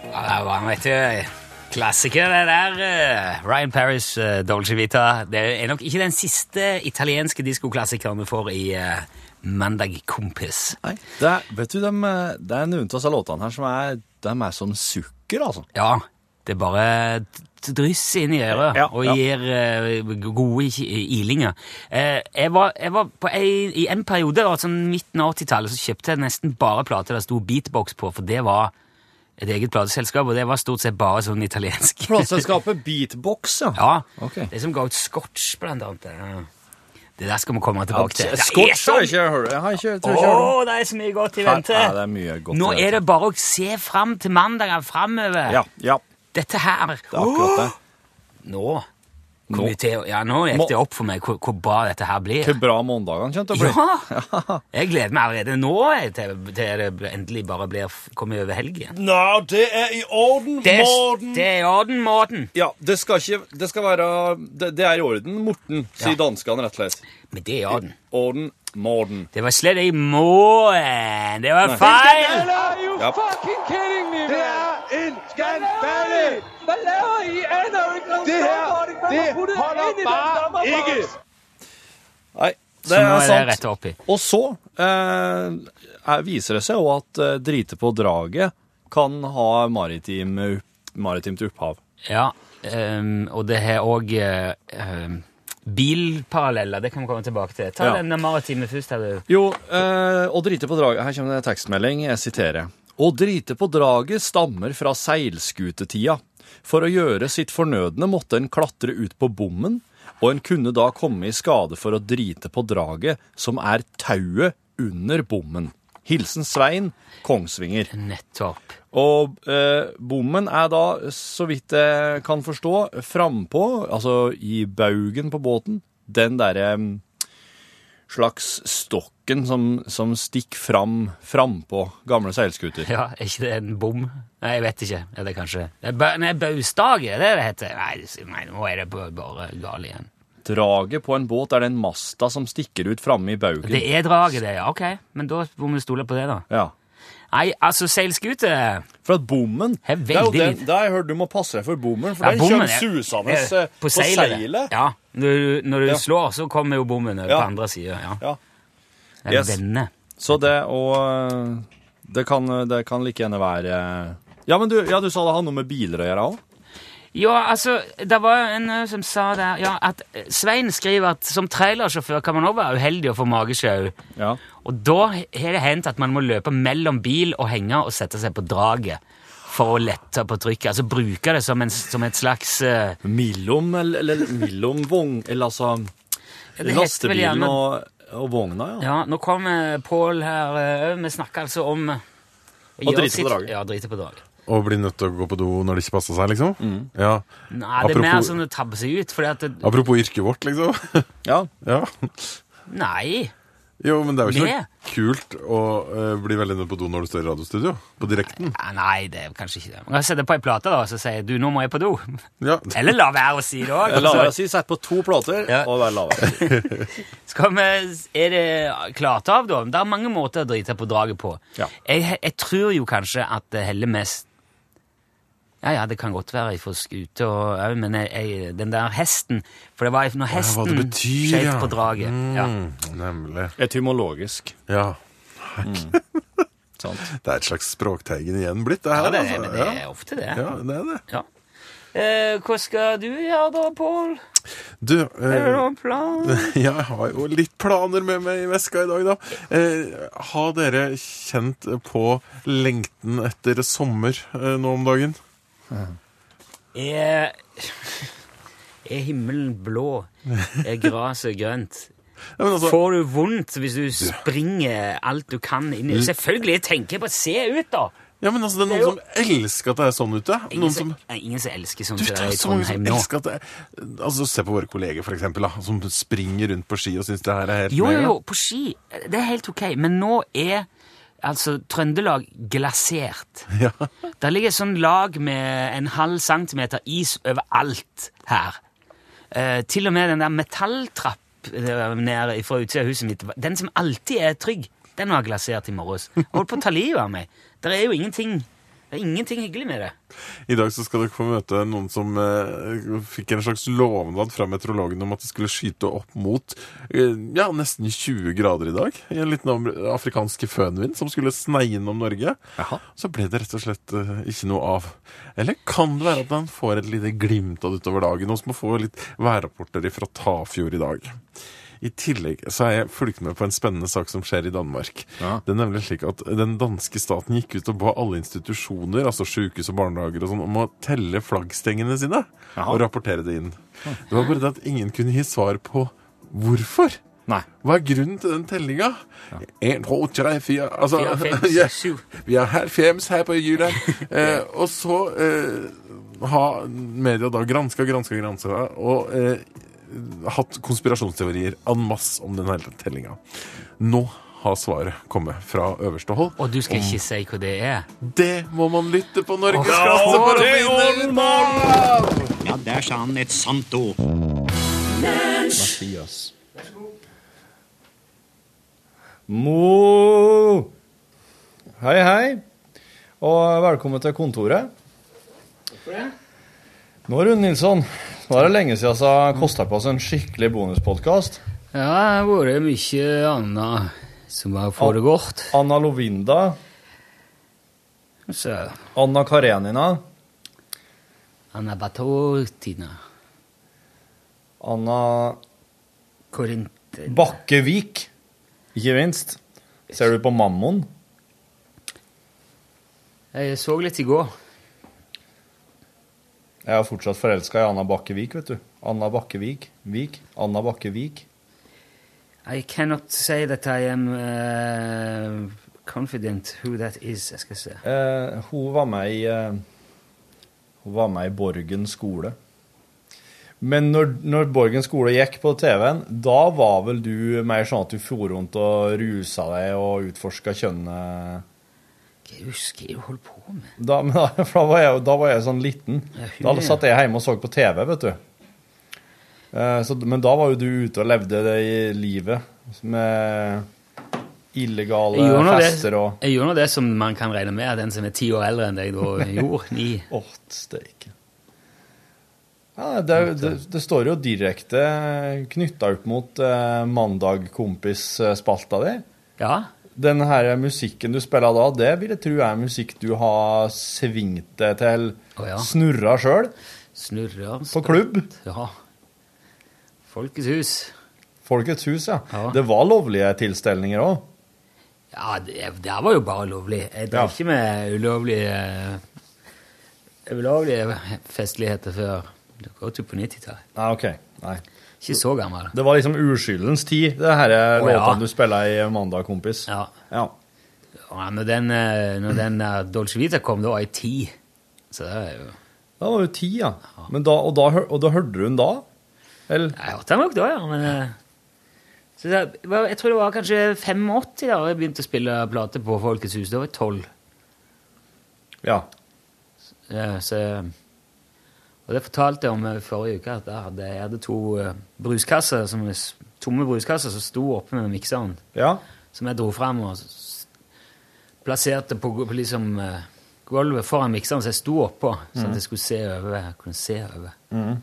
Speaker 3: Ja, det var en vet du, klassiker, det der. eh, Ryan Paris, uh, Dolce Vita. Det er nok ikke den siste italienske diskoklassikeren vi får i eh, Mandag Kompis.
Speaker 4: Nei, det er, vet du, de, det er noen av disse låtene her som er, de er som sukker, altså.
Speaker 3: Ja, det er bare dryss inn i øret
Speaker 4: Ja,
Speaker 3: og gir eh, gode ilinger. Eh, jeg, var, jeg var på ei, I en periode, altså midten av 80-tallet, så kjøpte jeg nesten bare plater det sto beatbox på, for det var et eget plateselskap, og det var stort sett bare sånn italiensk. (laughs)
Speaker 4: Plateselskapet Beatbox, ja.
Speaker 3: Ja,
Speaker 4: Okay.
Speaker 3: det som ga ut scotch, blant annet. Det der skal vi komme tilbake til.
Speaker 4: Scotch har jeg ikke hørt. Jeg har ikke, tror jeg ikke hørt om.
Speaker 3: Å, det er så mye godt i vente.
Speaker 4: Ja, det er mye godt
Speaker 3: Nå er det bare å se fram til mandagen framover.
Speaker 4: Ja, ja,
Speaker 3: Dette her
Speaker 4: det er akkurat det.
Speaker 3: Nå
Speaker 4: Nå.
Speaker 3: ja, nå gikk det opp for meg hvor, hvor bra dette her blir.
Speaker 4: Hvor bra mandagene kommer til å bli.
Speaker 3: Ja! (laughs) Jeg gleder meg allerede nå til, til det endelig bare blir kommet over helgen.
Speaker 4: Nei, det er i orden,
Speaker 3: Det,
Speaker 4: Morten.
Speaker 3: det er i orden, Morten.
Speaker 4: Ja, det skal ikke Det skal være Det, det er i orden, Morten, sier
Speaker 3: Ja.
Speaker 4: danskene rett og slett.
Speaker 3: Men det er i orden.
Speaker 4: I Orden, Morten.
Speaker 3: Det var slett i måen. Det var feil!
Speaker 4: Ja.
Speaker 8: Det er en skandale! Hva laver I? Aner jo ikke noget
Speaker 2: Det her, det holder
Speaker 8: i den
Speaker 2: bare ikke.
Speaker 4: Nei, det er sant.
Speaker 3: det.
Speaker 4: Og så eh, er- viser det seg jo at eh, drite på draget kan ha maritim, maritimt opphav.
Speaker 3: Ja, um, og det har òg bilparalleller. Det kan vi komme tilbake til. Ta
Speaker 4: Ja.
Speaker 3: den maritime først. her, du.
Speaker 4: Jo, eh, å drite på draget Her kommer det en tekstmelding. Jeg siterer. Å drite på draget stammer fra seilskutetida. For å gjøre sitt fornødne måtte en klatre ut på bommen, og en kunne da komme i skade for å drite på draget, som er tauet under bommen. Hilsen Svein, Kongsvinger.
Speaker 3: Nettopp.
Speaker 4: Og eh, bommen er da, så vidt jeg kan forstå, frampå, altså i baugen på båten, den derre mm, slags stokken som, som stikker fram frampå gamle seilskuter.
Speaker 3: Ja, Er ikke det en bom? Nei, jeg vet ikke. Er det kanskje det er Nei, Baustage, er det det heter? Nei, nei, nå er det bare galt igjen.
Speaker 4: Draget på en båt er den masta som stikker ut framme i baugen.
Speaker 3: Det er draget, det, ja. Ok, men da må vi stole på det, da.
Speaker 4: Ja.
Speaker 3: Nei, altså, seilskute
Speaker 4: For at bommen
Speaker 3: er
Speaker 4: Det er jo det,
Speaker 3: lite.
Speaker 4: det har jeg hørt du må passe deg for bommen, for
Speaker 3: Ja,
Speaker 4: den
Speaker 3: bommen
Speaker 4: kommer
Speaker 3: er-
Speaker 4: susende
Speaker 3: er
Speaker 4: eh, på seilet.
Speaker 3: Ja. Når du, når du
Speaker 4: Ja.
Speaker 3: slår, så kommer jo bommen over
Speaker 4: Ja.
Speaker 3: på andre sida. Ja.
Speaker 4: Ja.
Speaker 3: er
Speaker 4: Yes. Så det og det kan, det kan like gjerne være Ja, men du, ja, du sa det hadde noe med biler å gjøre òg?
Speaker 3: Ja, altså, det var en eh, som sa der ja, at eh, Svein skriver at som trailersjåfør kan man også være uheldig å få magesjau.
Speaker 4: Ja.
Speaker 3: Og da har det hendt at man må løpe mellom bil og henge og sette seg på draget for å lette på trykket. Altså bruke det som, en, som et slags uh,
Speaker 4: Mellom, eller, eller mellom vogn Eller altså
Speaker 3: det
Speaker 4: lastebilen og, og vogna, ja.
Speaker 3: Ja, nå kommer Pål her òg. Vi snakker altså om eh,
Speaker 4: Å drite på draget.
Speaker 3: Ja, drite på draget.
Speaker 9: Og bli nødt til å gå på do når det ikke passer seg, liksom? Ja.
Speaker 3: Nei, det er mer
Speaker 9: Apropos-
Speaker 3: sånn å tabbe seg ut, fordi at det,
Speaker 9: Apropos yrket vårt, liksom.
Speaker 4: Ja. (laughs)
Speaker 9: ja.
Speaker 3: Nei.
Speaker 9: Jo, men det er jo ikke
Speaker 3: Med?
Speaker 9: noe kult å eh, bli veldig nødt på do når du står i radiostudio. På direkten.
Speaker 3: Ja, Nei, det er kanskje ikke det. Man kan sette på ei plate da, og så sier du, nå må jeg på do.
Speaker 9: Ja. (laughs)
Speaker 3: Eller la være å si det òg.
Speaker 4: La være å si sett på to plater
Speaker 3: Ja.
Speaker 4: og vær lavere. (laughs)
Speaker 3: Skal vi, er det klart av, da? Det er mange måter å drite på draget på.
Speaker 4: Ja.
Speaker 3: Jeg, jeg tror jo kanskje at det heller mest Ja, ja, det kan godt være jeg får skute og òg, men jeg, jeg, den der hesten For det var når hesten
Speaker 9: betyr,
Speaker 3: skjøt
Speaker 9: ja.
Speaker 3: på draget. Ja.
Speaker 9: Mm, nemlig.
Speaker 4: Etymologisk.
Speaker 9: Ja.
Speaker 4: Mm. (laughs)
Speaker 9: Det er et slags språkteigen igjen blitt, det her.
Speaker 3: ja, det,
Speaker 9: altså.
Speaker 3: men det er ofte det.
Speaker 9: ja, det er det.
Speaker 3: Ja. Eh, hva skal du gjøre da, Pål?
Speaker 9: Du,
Speaker 3: Er det
Speaker 9: eh,
Speaker 3: noen plan? (laughs)
Speaker 9: jeg har jo litt planer med meg i veska i dag, da. Eh, har dere kjent på lengten etter sommer eh, nå om dagen?
Speaker 3: Er, er himmelen blå? Er gresset grønt?
Speaker 9: Ja, altså,
Speaker 3: Får du vondt hvis du springer alt du kan inn i Selvfølgelig, jeg tenker på å se ut, da!
Speaker 9: ja, men altså, det er
Speaker 3: Det er
Speaker 9: noen som elsker at det er sånn ute.
Speaker 3: Ingen,
Speaker 9: Noen
Speaker 3: som, ingen som elsker sånn
Speaker 9: Du,
Speaker 3: som
Speaker 9: det er
Speaker 3: i Trondheim nå.
Speaker 9: at det Altså, Se på våre kolleger, for eksempel, da, som springer rundt på ski og syns det her er helt
Speaker 3: Jo, jo, jo, på ski. Det er helt ok. Men nå er altså Trøndelag glasert. (laughs)
Speaker 9: Ja.
Speaker 3: Der ligger et sånn lag med en halv centimeter is overalt her. Eh, til og med den der metalltrapp eh, nede fra utsida av huset mitt, den som alltid er trygg, den var glasert i morges. Holdt på å ta livet av meg. Det er jo ingenting det er ingenting hyggelig med det.
Speaker 9: I dag så skal dere få møte noen som eh, fikk en slags lovnad fra meteorologen om at de skulle skyte opp mot eh, ja, nesten 20 grader i dag. I en liten afrikansk fønvind som skulle sneie innom Norge.
Speaker 4: Aha.
Speaker 9: Så ble det rett og slett eh, ikke noe av. Eller kan det være at man får et lite glimt av det utover dagen, og så må få litt værrapporter fra Tafjord i dag. I tillegg så har jeg fulgt med på en spennende sak som skjer i Danmark.
Speaker 4: Ja.
Speaker 9: Det er nemlig slik at Den danske staten gikk ut og ba alle institusjoner, altså sykehus og barnehager, og sånn, om å telle flaggstengene sine
Speaker 4: Jaha.
Speaker 9: og rapportere det inn. Det var bare det at ingen kunne gi svar på hvorfor.
Speaker 4: Nei.
Speaker 9: Hva er grunnen til den tellinga? Én, to, tre, fire altså,
Speaker 3: Fire, fem. (laughs)
Speaker 9: Vi er her fems her på jula. (laughs) Eh, og så eh, har media da granska, granska, granska og eh, hatt konspirasjonsteorier en masse om den hele tellinga. Nå har svaret kommet fra øverste hold.
Speaker 3: Og du skal ikke si hva det er?
Speaker 9: Det må man lytte på Norgesklasse for å finne ut!
Speaker 10: Ja, der sa han et sant ord.
Speaker 4: Mathias. Mo! Hei, hei. Og velkommen til kontoret. Nå, Rune Nilsson, nå er det lenge siden vi har kosta på oss en skikkelig bonuspodkast.
Speaker 3: Ja, det har vært mye annet som har foregått.
Speaker 4: Anna Lovinda,
Speaker 3: Så
Speaker 4: Anna Karenina,
Speaker 3: Anna Batotina
Speaker 4: Anna
Speaker 3: Korint...
Speaker 4: Bakkevik, ikke minst. Ser du på Mammon?
Speaker 3: Jeg så litt i går.
Speaker 4: Jeg er fortsatt forelska i Anna Bakkevik, vet du. Anna Bakkevik. Vik. Anna Bakkevik.
Speaker 3: I cannot say that I am uh, confident who that is. Jeg skal se.
Speaker 4: Uh, hun var med i uh, Hun var med i Borgen skole. Men når, når Borgen skole gikk på TV-en, da var vel du mer sånn at du for rundt og rusa deg og utforska kjønnet
Speaker 3: Hva husker jeg du- holder på med?
Speaker 4: da, men da, da, var jeg, da var jeg sånn liten.
Speaker 3: Ja,
Speaker 4: Da satt jeg hjemme og så på TV, vet du. Eh, så, men da var jo du ute og levde det i livet med illegale fester og
Speaker 3: jeg gjorde nå det som man kan regne med at den som er ti år eldre enn deg, da gjorde. Ni. (laughs)
Speaker 4: Åh, steike. Ja, det, det, det står jo direkte knytta opp mot eh, Mandag kompis-spalta di.
Speaker 3: Ja.
Speaker 4: Den her musikken du spiller da, det vil jeg tro er musikk du har svingt deg til
Speaker 3: Oh, ja.
Speaker 4: snurra sjøl.
Speaker 3: Snurra
Speaker 4: På klubb.
Speaker 3: Ja. Folkets hus.
Speaker 4: Folkets hus, ja.
Speaker 3: Ja.
Speaker 4: Det var lovlige tilstelninger òg.
Speaker 3: Ja, det, det var jo bare lovlig. Jeg drev
Speaker 4: Ja.
Speaker 3: ikke med ulovlige ulovlige festligheter før det går jo på 90-tallet.
Speaker 4: Ah, OK. Nei.
Speaker 3: Ikke så gammel.
Speaker 4: Det var liksom uskyldens tid, det her
Speaker 3: Å, ja.
Speaker 4: låtene du spiller i Mandag, kompis.
Speaker 3: Ja.
Speaker 4: Ja.
Speaker 3: Ja, når den, eh, når den der Dolce Vita kom, da var jeg ti. Så det er jo
Speaker 4: Da var du ti, ja. Men da, og, da, og da hørte du den da? Eller?
Speaker 3: Jeg hørte den nok da, ja. Men eh, så det, jeg tror det var kanskje 85 da jeg begynte å spille plate på Folkets hus. Da var jeg 12.
Speaker 4: Ja.
Speaker 3: Ja, så, og det fortalte jeg om i forrige uke, at jeg hadde, jeg hadde to eh, bruskasser, som, tomme bruskasser som sto oppe med mikseren,
Speaker 4: Ja.
Speaker 3: som jeg dro frem og plasserte på, på liksom, eh, gulvet foran mikseren, som jeg sto oppå, sånn at jeg skulle se over. Jeg kunne se over. Mm.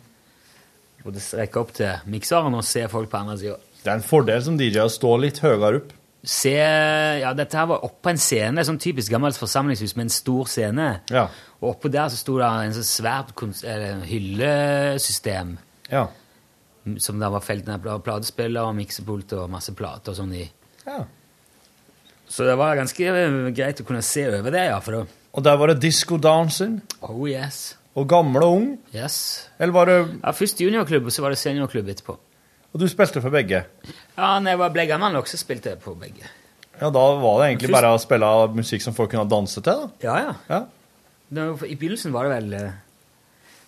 Speaker 3: Det strekke opp til mikseren og se folk på andre sida.
Speaker 4: Det er en fordel som DJ å stå litt høyere opp.
Speaker 3: Se, ja, dette her var oppå en scene, sånn typisk gammelt forsamlingshus med en stor scene.
Speaker 4: Ja.
Speaker 3: Og oppå der så sto det en sånn svært hyllesystem.
Speaker 4: Ja.
Speaker 3: Som der var felt ned pla- platespiller og miksepult og masse plater og sånn i.
Speaker 4: Ja.
Speaker 3: Så det var ganske eh, greit å kunne se over det, ja. For det.
Speaker 4: Og der var det disco dancing.
Speaker 3: Oh yes.
Speaker 4: Og gammel og ung.
Speaker 3: Yes.
Speaker 4: Eller var det
Speaker 3: Ja, Først juniorklubb, og så var det seniorklubb etterpå.
Speaker 4: Og du spilte for begge?
Speaker 3: Ja, når jeg var ble gammel nok, så spilte jeg på begge.
Speaker 4: Ja, da var det egentlig
Speaker 3: Først-
Speaker 4: bare å spille musikk som folk kunne danse til, da.
Speaker 3: Ja, ja.
Speaker 4: Ja.
Speaker 3: I begynnelsen var det vel eh,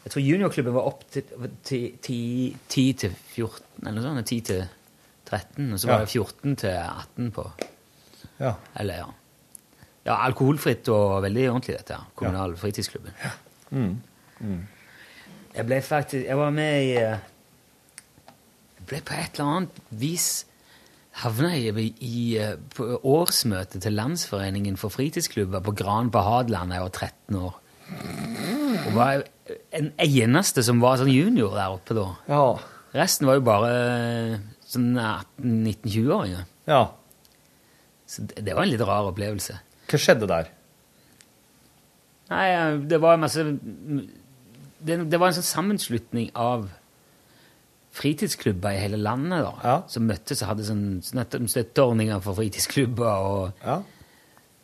Speaker 3: Jeg tror juniorklubben var opp til til- 10 til 14, eller noe sånt. 10 til 13, og så var
Speaker 4: Ja.
Speaker 3: det 14 til 18 på
Speaker 4: Ja.
Speaker 3: Eller, ja. Ja, alkoholfritt og veldig ordentlig, dette Kommunal ja. fritidsklubben.
Speaker 4: Mm. Mm.
Speaker 3: Jeg ble faktisk Jeg var med i eh, ble på et eller annet vis havna i, i eh, årsmøtet til Landsforeningen for fritidsklubber på Gran på Hadeland da jeg var 13 år. Og var en eneste som var sånn junior der oppe da.
Speaker 4: Ja.
Speaker 3: Resten var jo bare eh, sånn 18-19-20-åringer.
Speaker 4: ja.
Speaker 3: Så det, det var en litt rar opplevelse.
Speaker 4: Hva skjedde der?
Speaker 3: Nei, eh, det var masse Det, det var en sånn sammenslutning av fritidsklubber i hele landet da, som møttes og hadde sånn støtteordninger for fritidsklubber og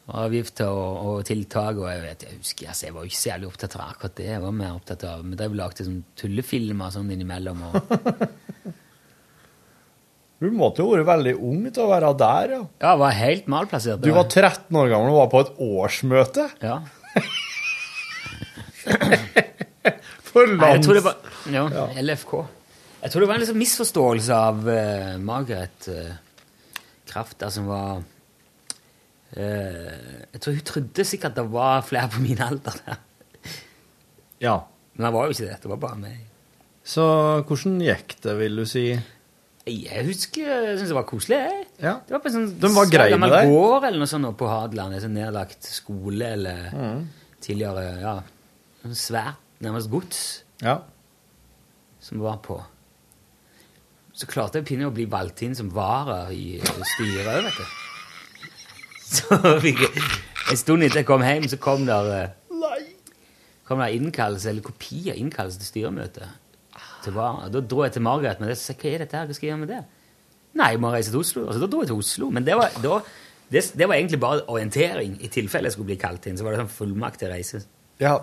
Speaker 3: avgifter og, og tiltak. Og jeg vet, jeg husker, altså, jeg var ikke så jævlig opptatt av akkurat det. Jeg var mer opptatt av, Vi drev og lagde sånn tullefilmer sånn innimellom. Og, (laughs)
Speaker 4: Du måtte jo vært veldig ung til å være der, ja.
Speaker 3: ja, var helt malplassert.
Speaker 4: Du var 13 år gammel og var på et årsmøte.
Speaker 3: Ja. (laughs)
Speaker 4: For
Speaker 3: Nei, jeg
Speaker 4: lands...
Speaker 3: tror det var ja, LFK. Jeg tror det var en liksom misforståelse av uh, Margaret uh, Kraft der som var uh, Jeg tror hun trodde sikkert det var flere på min alder der.
Speaker 4: Ja.
Speaker 3: Men det var jo ikke det. Det var bare meg.
Speaker 4: Så hvordan gikk det, vil du si?
Speaker 3: Jeg husker jeg syns det var koselig. Jeg.
Speaker 4: Ja.
Speaker 3: Det var på en sånn
Speaker 4: De var greie med deg?
Speaker 3: gård eller noe sånt på Hadeland. En sånn nedlagt skole eller
Speaker 4: mm.
Speaker 3: tidligere ja, svært, nærmest gods
Speaker 4: Ja.
Speaker 3: som var på. Så klarte pinlig å bli valgt inn som vara i styret vet du. Så fikk jeg, en stund etter jeg kom hjem, så kom der eh, kom der innkallelse, eller kopi av innkallelse til styremøte. Til vara. Da dro jeg til Margaret med det. Så sa hva er dette her? Hva skal jeg gjøre med det? Nei, jeg må reise til Oslo. Altså, da dro jeg til Oslo. Men det var, da, det, det var egentlig bare orientering, i tilfelle jeg skulle bli kalt inn. Så var det sånn fullmakt til reise.
Speaker 4: Ja.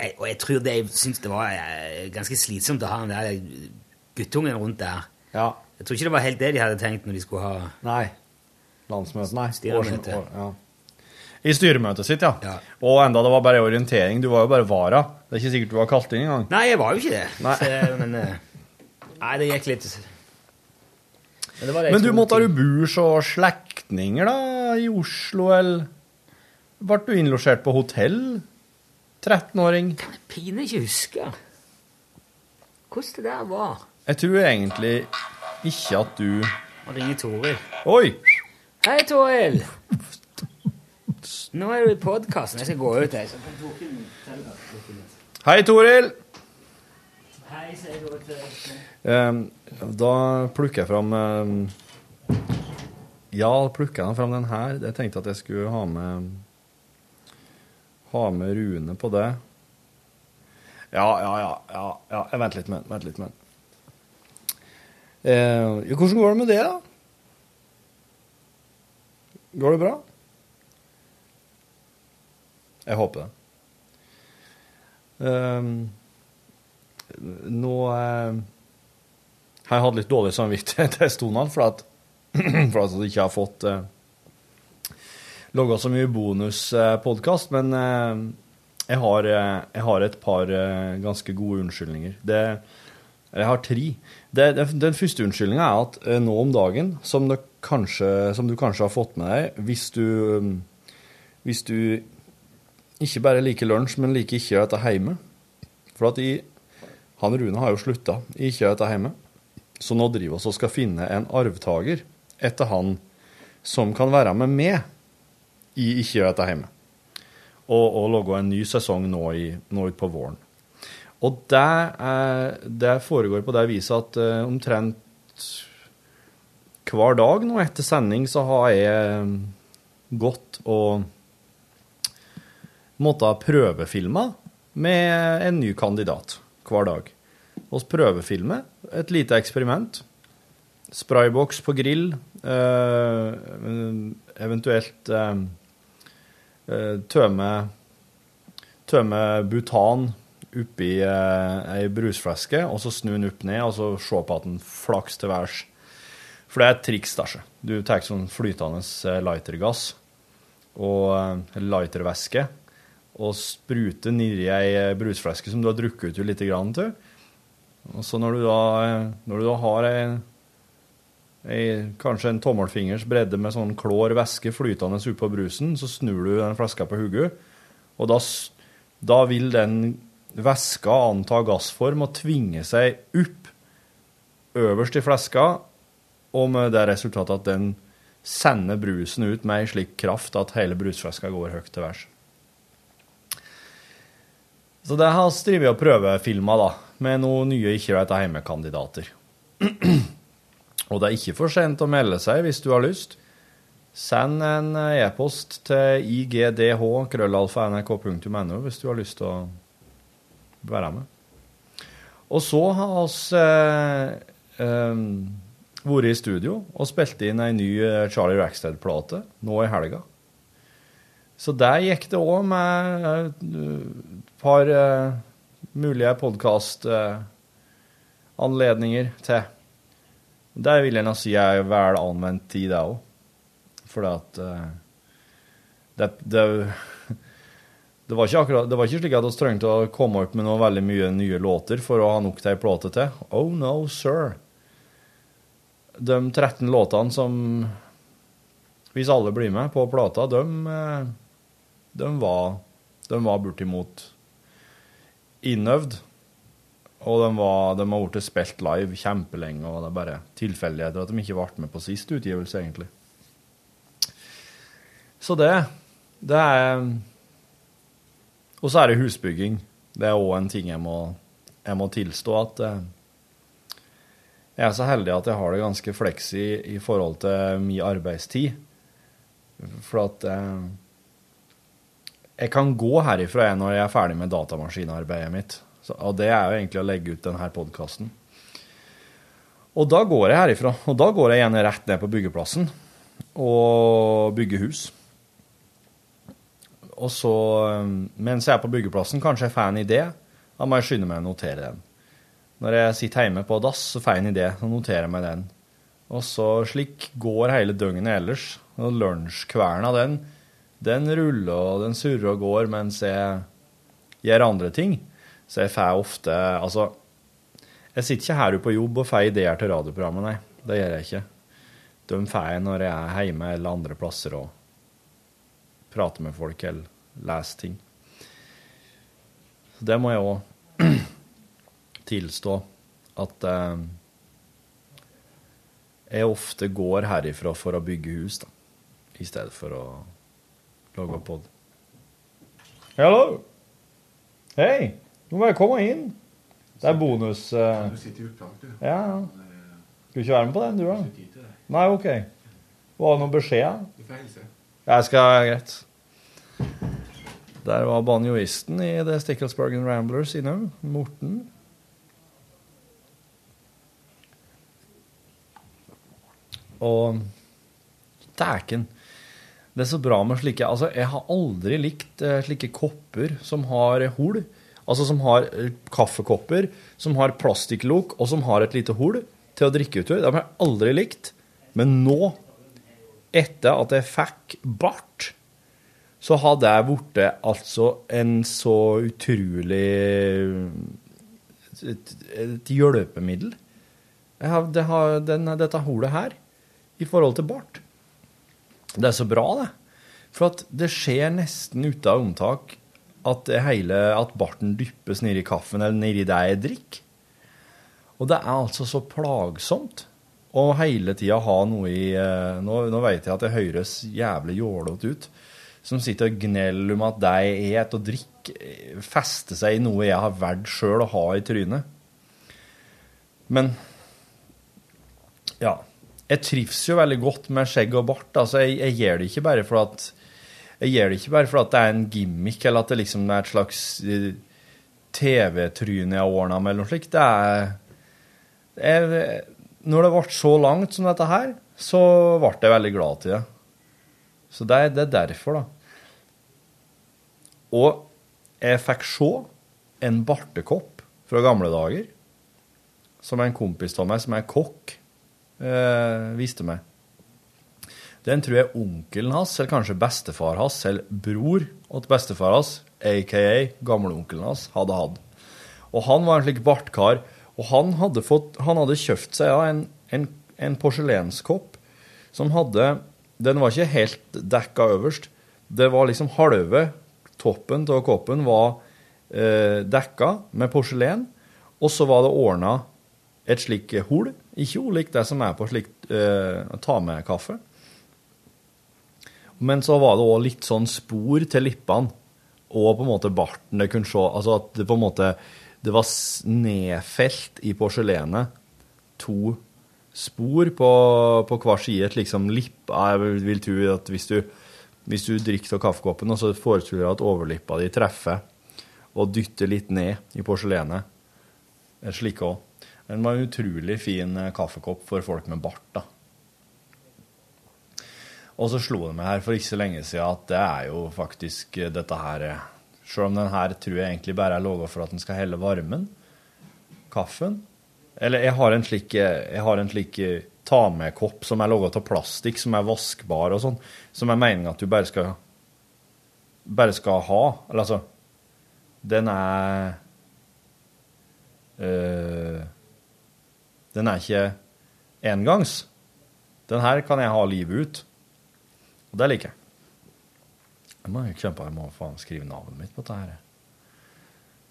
Speaker 3: Jeg, og jeg tror det, jeg syns det var eh, ganske slitsomt å ha den der guttungen rundt der.
Speaker 4: Ja.
Speaker 3: Jeg tror ikke det var helt det de hadde tenkt når de skulle ha
Speaker 4: Nei. Landsmøte, nei.
Speaker 3: Styremøte.
Speaker 4: Års- Ja. I styremøtet sitt, ja. Og enda det var bare orientering. Du var jo bare vara. Det er ikke sikkert du var kalt inn engang.
Speaker 3: Nei, jeg var jo ikke det.
Speaker 4: Nei.
Speaker 3: Så, men eh, Nei, det gikk litt Men, det var det
Speaker 4: Men du måtte ha burs og slektninger da, i Oslo, eller Ble du innlosjert på hotell? 13-åring?
Speaker 3: jeg Pine ikke huske hvordan det der var.
Speaker 4: Jeg tror egentlig ikke at du
Speaker 3: Nå ringer Toril.
Speaker 4: Oi!
Speaker 3: Hei, Toril. (laughs) Nå er du i podkasten. Jeg skal gå ut, jeg.
Speaker 4: Hei, Toril!
Speaker 3: Hei, sier du til
Speaker 4: Eh, da plukker jeg fram eh, Ja, plukker jeg fram den her. Jeg tenkte at jeg skulle ha med Ha med Rune på det. Ja, ja, ja. ja, ja. Vent litt med den. Vent litt med den. Eh, hvordan går det med det, da? Går det bra? Jeg håper det. Eh, nå eh, har jeg hatt litt dårlig samvittighet (laughs) en stund for at, (clears throat) for at jeg ikke har fått eh, laga så mye bonuspodkast. Men eh, jeg, har, eh, jeg har et par eh, ganske gode unnskyldninger. Det, jeg har tre. Det, den, den første unnskyldninga er at eh, nå om dagen, som, kanskje, som du kanskje har fått med deg hvis du, mm, hvis du ikke bare liker lunsj, men liker ikke å spise hjemme For at i, han Rune har jo slutta i ikke å spise hjemme. Så nå driver vi og skal finne en arvtaker etter han som kan være med meg i Ikke å spise hjemme. Og, og lage en ny sesong nå, i, nå utpå våren. Og det, er, det foregår på det viset at uh, omtrent hver dag nå etter sending så har jeg gått og måttet prøvefilme med en ny kandidat hver dag. Vi prøvefilmer et lite eksperiment. Sprayboks på grill. uh, eventuelt eh, eh, tømme, tømme butan oppi eh, ei brusflaske, og så snu den opp ned, og så se på at den flaks til værs. For det er et triks, da. Du tar sånn flytende eh, lightergass og eh, lightervæske og spruter nedi ei eh, brusflaske som du har drukket ut litt grann til. Og så når du da, når du da har ei, ei, kanskje en tommelfingers bredde med sånn klår væske flytende oppå brusen, så snur du den flaska på hodet, og da, da vil den væska antar gassform og tvinge seg opp øverst i fleska, og med det resultatet at den sender brusen ut med ei slik kraft at hele brusfleska går høyt til værs. Så det har vi drevet og prøvefilma, med noen nye Ikke vet hjemme-kandidater. og det er ikke for sent å melde seg hvis du har lyst. Send en e-post til igdh.krøllalfa.nrk.no hvis du har lyst til å være med. Og så har vi eh, eh, vært i studio og spilt inn ei ny eh, Charlie Rackstead-plate nå i helga. Så der gikk det òg med eh, et par eh, mulige podkastanledninger til. Der vil jeg nå si er vel anvendt tid, det òg. For at eh, det, det, det, var akkurat, det var ikke slik at vi trengte å komme opp med noe veldig mye nye låter for å ha nok til ei plate til. Oh no, sir. De 13 låtene som Hvis alle blir med på plata, de, de var, de var bortimot innøvd. Og de, var, de har blitt spilt live kjempelenge, og det er bare tilfeldigheter at de ikke ble med på sist utgivelse, egentlig. Så det, det er Og så er det husbygging. Det er òg en ting jeg må, jeg må tilstå at eh, jeg er så heldig at jeg har det ganske fleksi i forhold til min arbeidstid. For at eh, jeg kan gå herifra når jeg er ferdig med datamaskinarbeidet mitt. Så, og det er jo egentlig å legge ut denne podkasten. Og da går jeg herifra. Og da går jeg igjen rett ned på byggeplassen og bygger hus. Og så, eh, mens jeg er på byggeplassen, kanskje jeg får en idé, da må jeg skynde meg å notere den. Når jeg sitter hjemme på dass, så får jeg en idé, Så noterer jeg meg den. Og så slik går hele døgnet ellers. Og lunsjkverna, den, den ruller og den surrer og går mens jeg gjør andre ting. Så jeg får ofte Altså, jeg sitter ikke her på jobb og får ideer til radioprogrammet, nei. Det gjør jeg ikke. De får jeg når jeg er hjemme eller andre plasser og prater med folk eller lese ting. Så det må jeg òg (clears throat) tilstå at eh, jeg ofte går herifra for å bygge hus, da. i stedet for å lage pod. Hallo! Hei! Nå må jeg komme inn. Det er bonus... eh,
Speaker 9: sitter i opptak, du.
Speaker 4: ja, ja. Skal du ikke være med på den, du da? Nei, ok. Var det noen beskjed?
Speaker 9: Du får hilse.
Speaker 4: Jeg skal greit. Der var banjoisten i The Sticklesbergen Ramblers innom. Morten. Og dæken. Det er så bra med slike Altså, jeg har aldri likt eh, slike kopper som har hull. Altså som har eh, kaffekopper som har plastikklok, og som har et lite hull til å drikke ut i. Det har jeg aldri likt. Men nå, etter at jeg fikk bart, så hadde jeg blitt altså en så utrolig Et, et hjelpemiddel. Har, det har, den, dette hullet her, i forhold til bart. Det er så bra, det. For at det skjer nesten uten unntak at, hele, at barten dyppes nedi kaffen eller nedi det jeg drikker. Og det er altså så plagsomt å hele tida ha noe i eh, Nå, nå vet jeg at det høres jævlig jålete ut. Som sitter og gneller om at det jeg et og drikker, fester seg i noe jeg har valgt sjøl å ha i trynet. Men ja. Jeg trives jo veldig godt med skjegg og bart. Altså, jeg, jeg gjør det ikke bare for at jeg gjør det ikke bare fordi det er en gimmick, eller at det liksom er et slags eh, TV-tryne jeg har ordna med, eller noe slikt. Det er jeg, Når det ble så langt som dette her, så ble jeg veldig glad til det. Så det, det er derfor, da. Og jeg fikk se en bartekopp fra gamle dager, som en kompis av meg, som er kokk, eh, viste meg. Den tror jeg onkelen hans, eller kanskje bestefar hans, eller bror til bestefar hans, aka gamleonkelen hans, hadde hatt. Og han var en slik bartkar, og han hadde, fått, han hadde kjøpt seg ja, en, en, en porselenskopp som hadde Den var ikke helt dekka øverst. Det var liksom halve toppen av koppen var eh, dekka med porselen, og så var det ordna et slikt hull, ikke ulikt det som er på slikt eh, ta med-kaffe. Men så var det òg litt sånn spor til lippene, og på en måte barten det kunne se Altså at det på en måte Det var nedfelt i porselenet to spor på, på hver side. Et liksom lipp Jeg vil tro at hvis du, hvis du drikker av kaffekoppen, og så forestiller du at overlippa di treffer og dytter litt ned i porselenet. En slik òg. Den var en utrolig fin eh, kaffekopp for folk med bart, da. Og så slo det meg her for ikke så lenge siden at det er jo faktisk eh, dette her eh, Selv om den her tror jeg egentlig bare er laga for at den skal helle varmen, kaffen Eller jeg har en slik, har en slik eh, ta med-kopp som er laga av plastikk, som er vaskbar og sånn, som er meninga at du bare skal bare skal ha. Eller altså Den er øh, Den er ikke engangs. Den her kan jeg ha livet ut. Og det liker jeg. Jeg må ikke kjempe, jeg må faen skrive navnet mitt på dette her.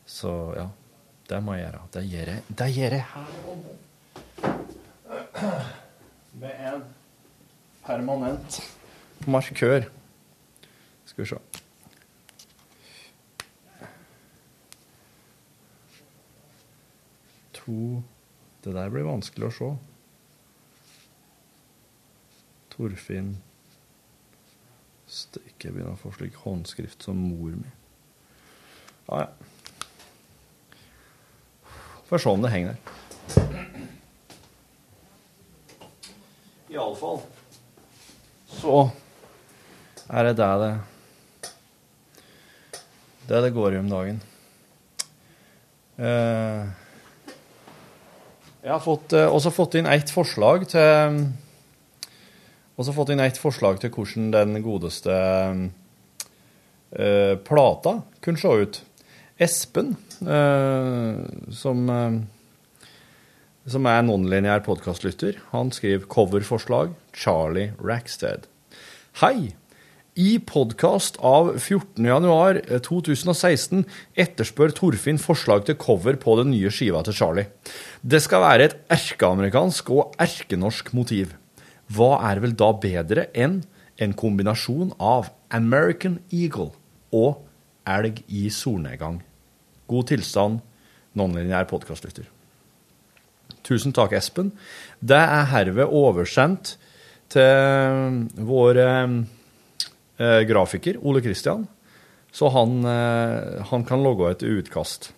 Speaker 4: Så ja, det må jeg gjøre. Det gjør jeg, det gjør jeg her og nå. Med en permanent markør. Skal vi se. To Det der blir vanskelig å se. Torfinn Steike, jeg begynner å få slik håndskrift som mor mi. Ja, ja. Får se om det henger der. Iallfall så er det det det det det går i om dagen. Eh, jeg har fått, eh, også fått inn ett forslag til også fått inn ett forslag til hvordan den godeste eh, plata kunne se ut. Espen, eh, som, eh, som er nonlinjær podkastlytter, han skriver coverforslag Charlie Rackstead. Hei! I podkast av 14.1.2016 etterspør Torfinn forslag til cover på den nye skiva til Charlie. Det skal være et erkeamerikansk og erkenorsk motiv. Hva er vel da bedre enn en kombinasjon av American Eagle og elg i solnedgang. God tilstand, nonlinjær podkastlytter. Tusen takk, Espen. Det er herved oversendt til vår eh, grafiker, Ole Kristian, så han, eh, han kan logge et utkast.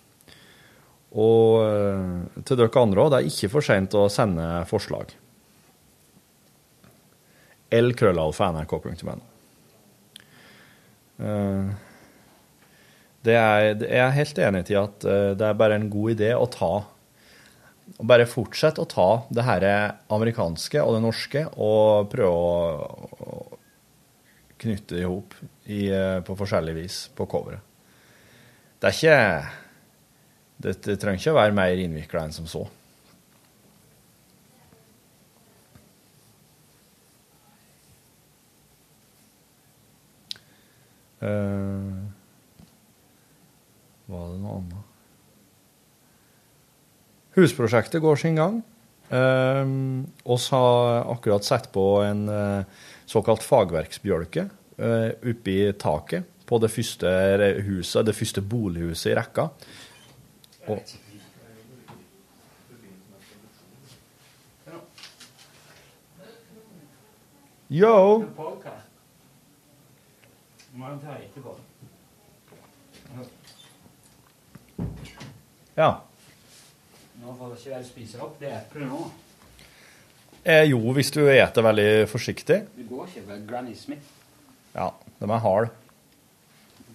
Speaker 4: Og eh, til dere andre òg, det er ikke for seint å sende forslag. lkrøllalfa.nrk.no. Eh, det er, jeg er helt enig i at eh, det er bare en god idé å ta og bare fortsette å ta det her amerikanske og det norske og prøve å knytte det i hop eh, på forskjellig vis på coveret. Det er ikke det, det trenger ikke å være mer innvikla enn som så. Var det noe annet? Husprosjektet går sin gang. Um, oss har akkurat satt på en eh, såkalt fagverksbjølke uh, oppi taket på det første huset, det første bolighuset i rekka. Og, Yo! Ja.
Speaker 3: Nå får ikke vel spise opp det eplet nå.
Speaker 4: Eh, jo, hvis du eter veldig forsiktig.
Speaker 3: Det går ikke. vel Granny Smith.
Speaker 4: Ja, de er harde.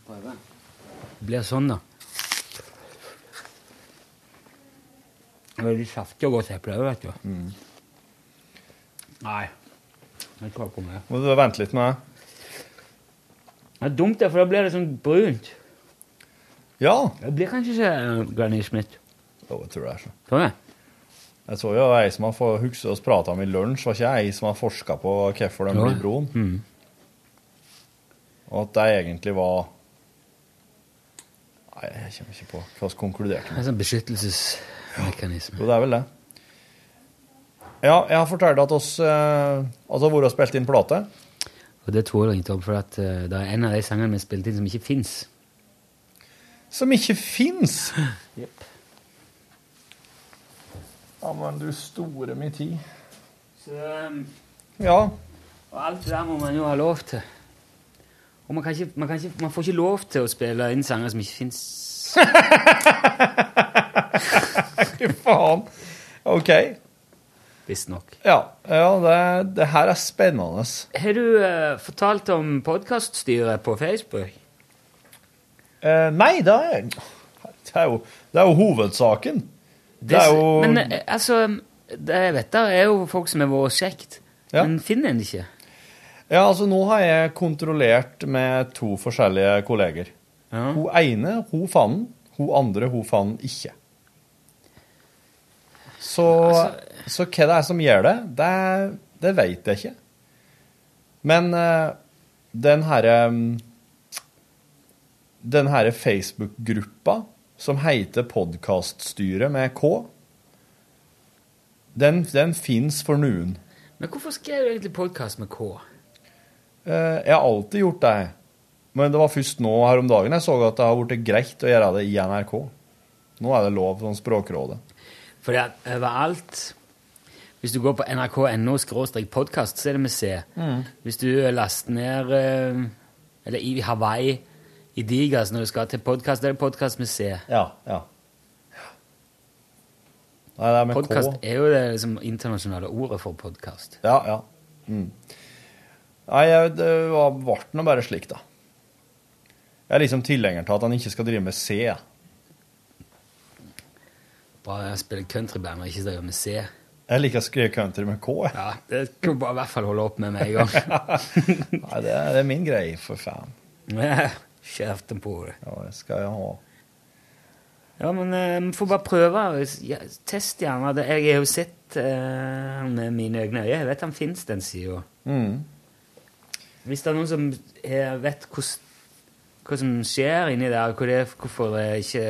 Speaker 3: Prøve. Det blir sånn, da. Veldig saftig og godt eple òg, vet du. Nei. Jeg klarer ikke mer.
Speaker 4: Må du vente litt med det?
Speaker 3: Det er dumt, det, for da blir det sånn brunt.
Speaker 4: Ja.
Speaker 3: Det blir kanskje ikke eh, Granny Smith.
Speaker 4: Jo, jeg tror det er sånn.
Speaker 3: Tror jeg.
Speaker 4: Jeg så jo ei som har huske oss prata om i lunsj, var ikke ei som har forska på hvorfor de
Speaker 3: Ja.
Speaker 4: blir brun.
Speaker 3: Mm.
Speaker 4: Og at det egentlig var Nei, jeg kommer ikke på hva som konkluderte med.
Speaker 3: er sånn beskyttelsesmekanisme.
Speaker 4: Jo, det er vel det. Ja, jeg har fortalt at oss eh, har vært og spilt inn plate.
Speaker 3: Og det tror jeg ikke om, for at eh, det er en av de sangene vi spilte inn som ikke fins.
Speaker 4: Som ikke fins! (laughs) Ja, men du store mi tid.
Speaker 3: Så um,
Speaker 4: Ja.
Speaker 3: Og alt det der må man jo ha lov til. Og man, kan ikke, man, kan ikke, man får ikke lov til å spille inn sanger som ikke fins.
Speaker 4: Hva (laughs) faen. OK.
Speaker 3: Visstnok.
Speaker 4: Ja, ja det, det her er spennende.
Speaker 3: Har du uh, fortalt om podkaststyret på Facebook?
Speaker 4: Uh, nei, det er, det er, jo, det er jo hovedsaken. Det er jo
Speaker 3: Men eh, altså det jeg vet det er jo folk som har vært kjekt,
Speaker 4: Ja.
Speaker 3: men finner en ikke.
Speaker 4: Ja, altså nå har jeg kontrollert med to forskjellige kolleger. Hun ene, hun fant den. Hun andre, hun fant den ikke. Så, så hva det er som gjør det, det, det vet jeg ikke. Men uh, den herre Den herre Facebook-gruppa som heter Podkaststyret med K, den, den fins for noen.
Speaker 3: Men hvorfor skrev du egentlig podkast med K?
Speaker 4: Uh, Jeg har alltid gjort det. Men det var først nå her om dagen jeg så at det har blitt greit å gjøre det i NRK. Nå er det lov, sånn Språkrådet.
Speaker 3: Fordi at overalt Hvis du går på nrk.no podkast, så er det med C.
Speaker 4: Mm.
Speaker 3: Hvis du laster ned eh, Eller i Hawaii, i Digas, når du skal til podkast, er det podkast med C.
Speaker 4: Ja, ja. Nei, det er med
Speaker 3: podcast
Speaker 4: K.
Speaker 3: er jo det liksom, internasjonale ordet for podkast.
Speaker 4: Ja, ja. Mm. Nei, jeg, det var- ble nå bare slik, da. Jeg er liksom tilhenger til at han ikke skal drive med C.
Speaker 3: Bare spille countryband og ikke drive med C.
Speaker 4: Jeg liker å skrive country med K.
Speaker 3: Ja, det kan du bare i hvert fall holde opp med med en gang. (laughs)
Speaker 4: Nei, det er, det er min greie, for faen.
Speaker 3: Kjeften på det.
Speaker 4: Ja, det skal jeg ha.
Speaker 3: Ja, men eh, vi får bare prøve. Ja, test gjerne. Det- Jeg har jo sett eh, med mine øyne. Jeg vet han fins, den sida.
Speaker 4: Mm.
Speaker 3: Hvis det er noen som eh, vet hva som skjer inni der, hvorfor det ikke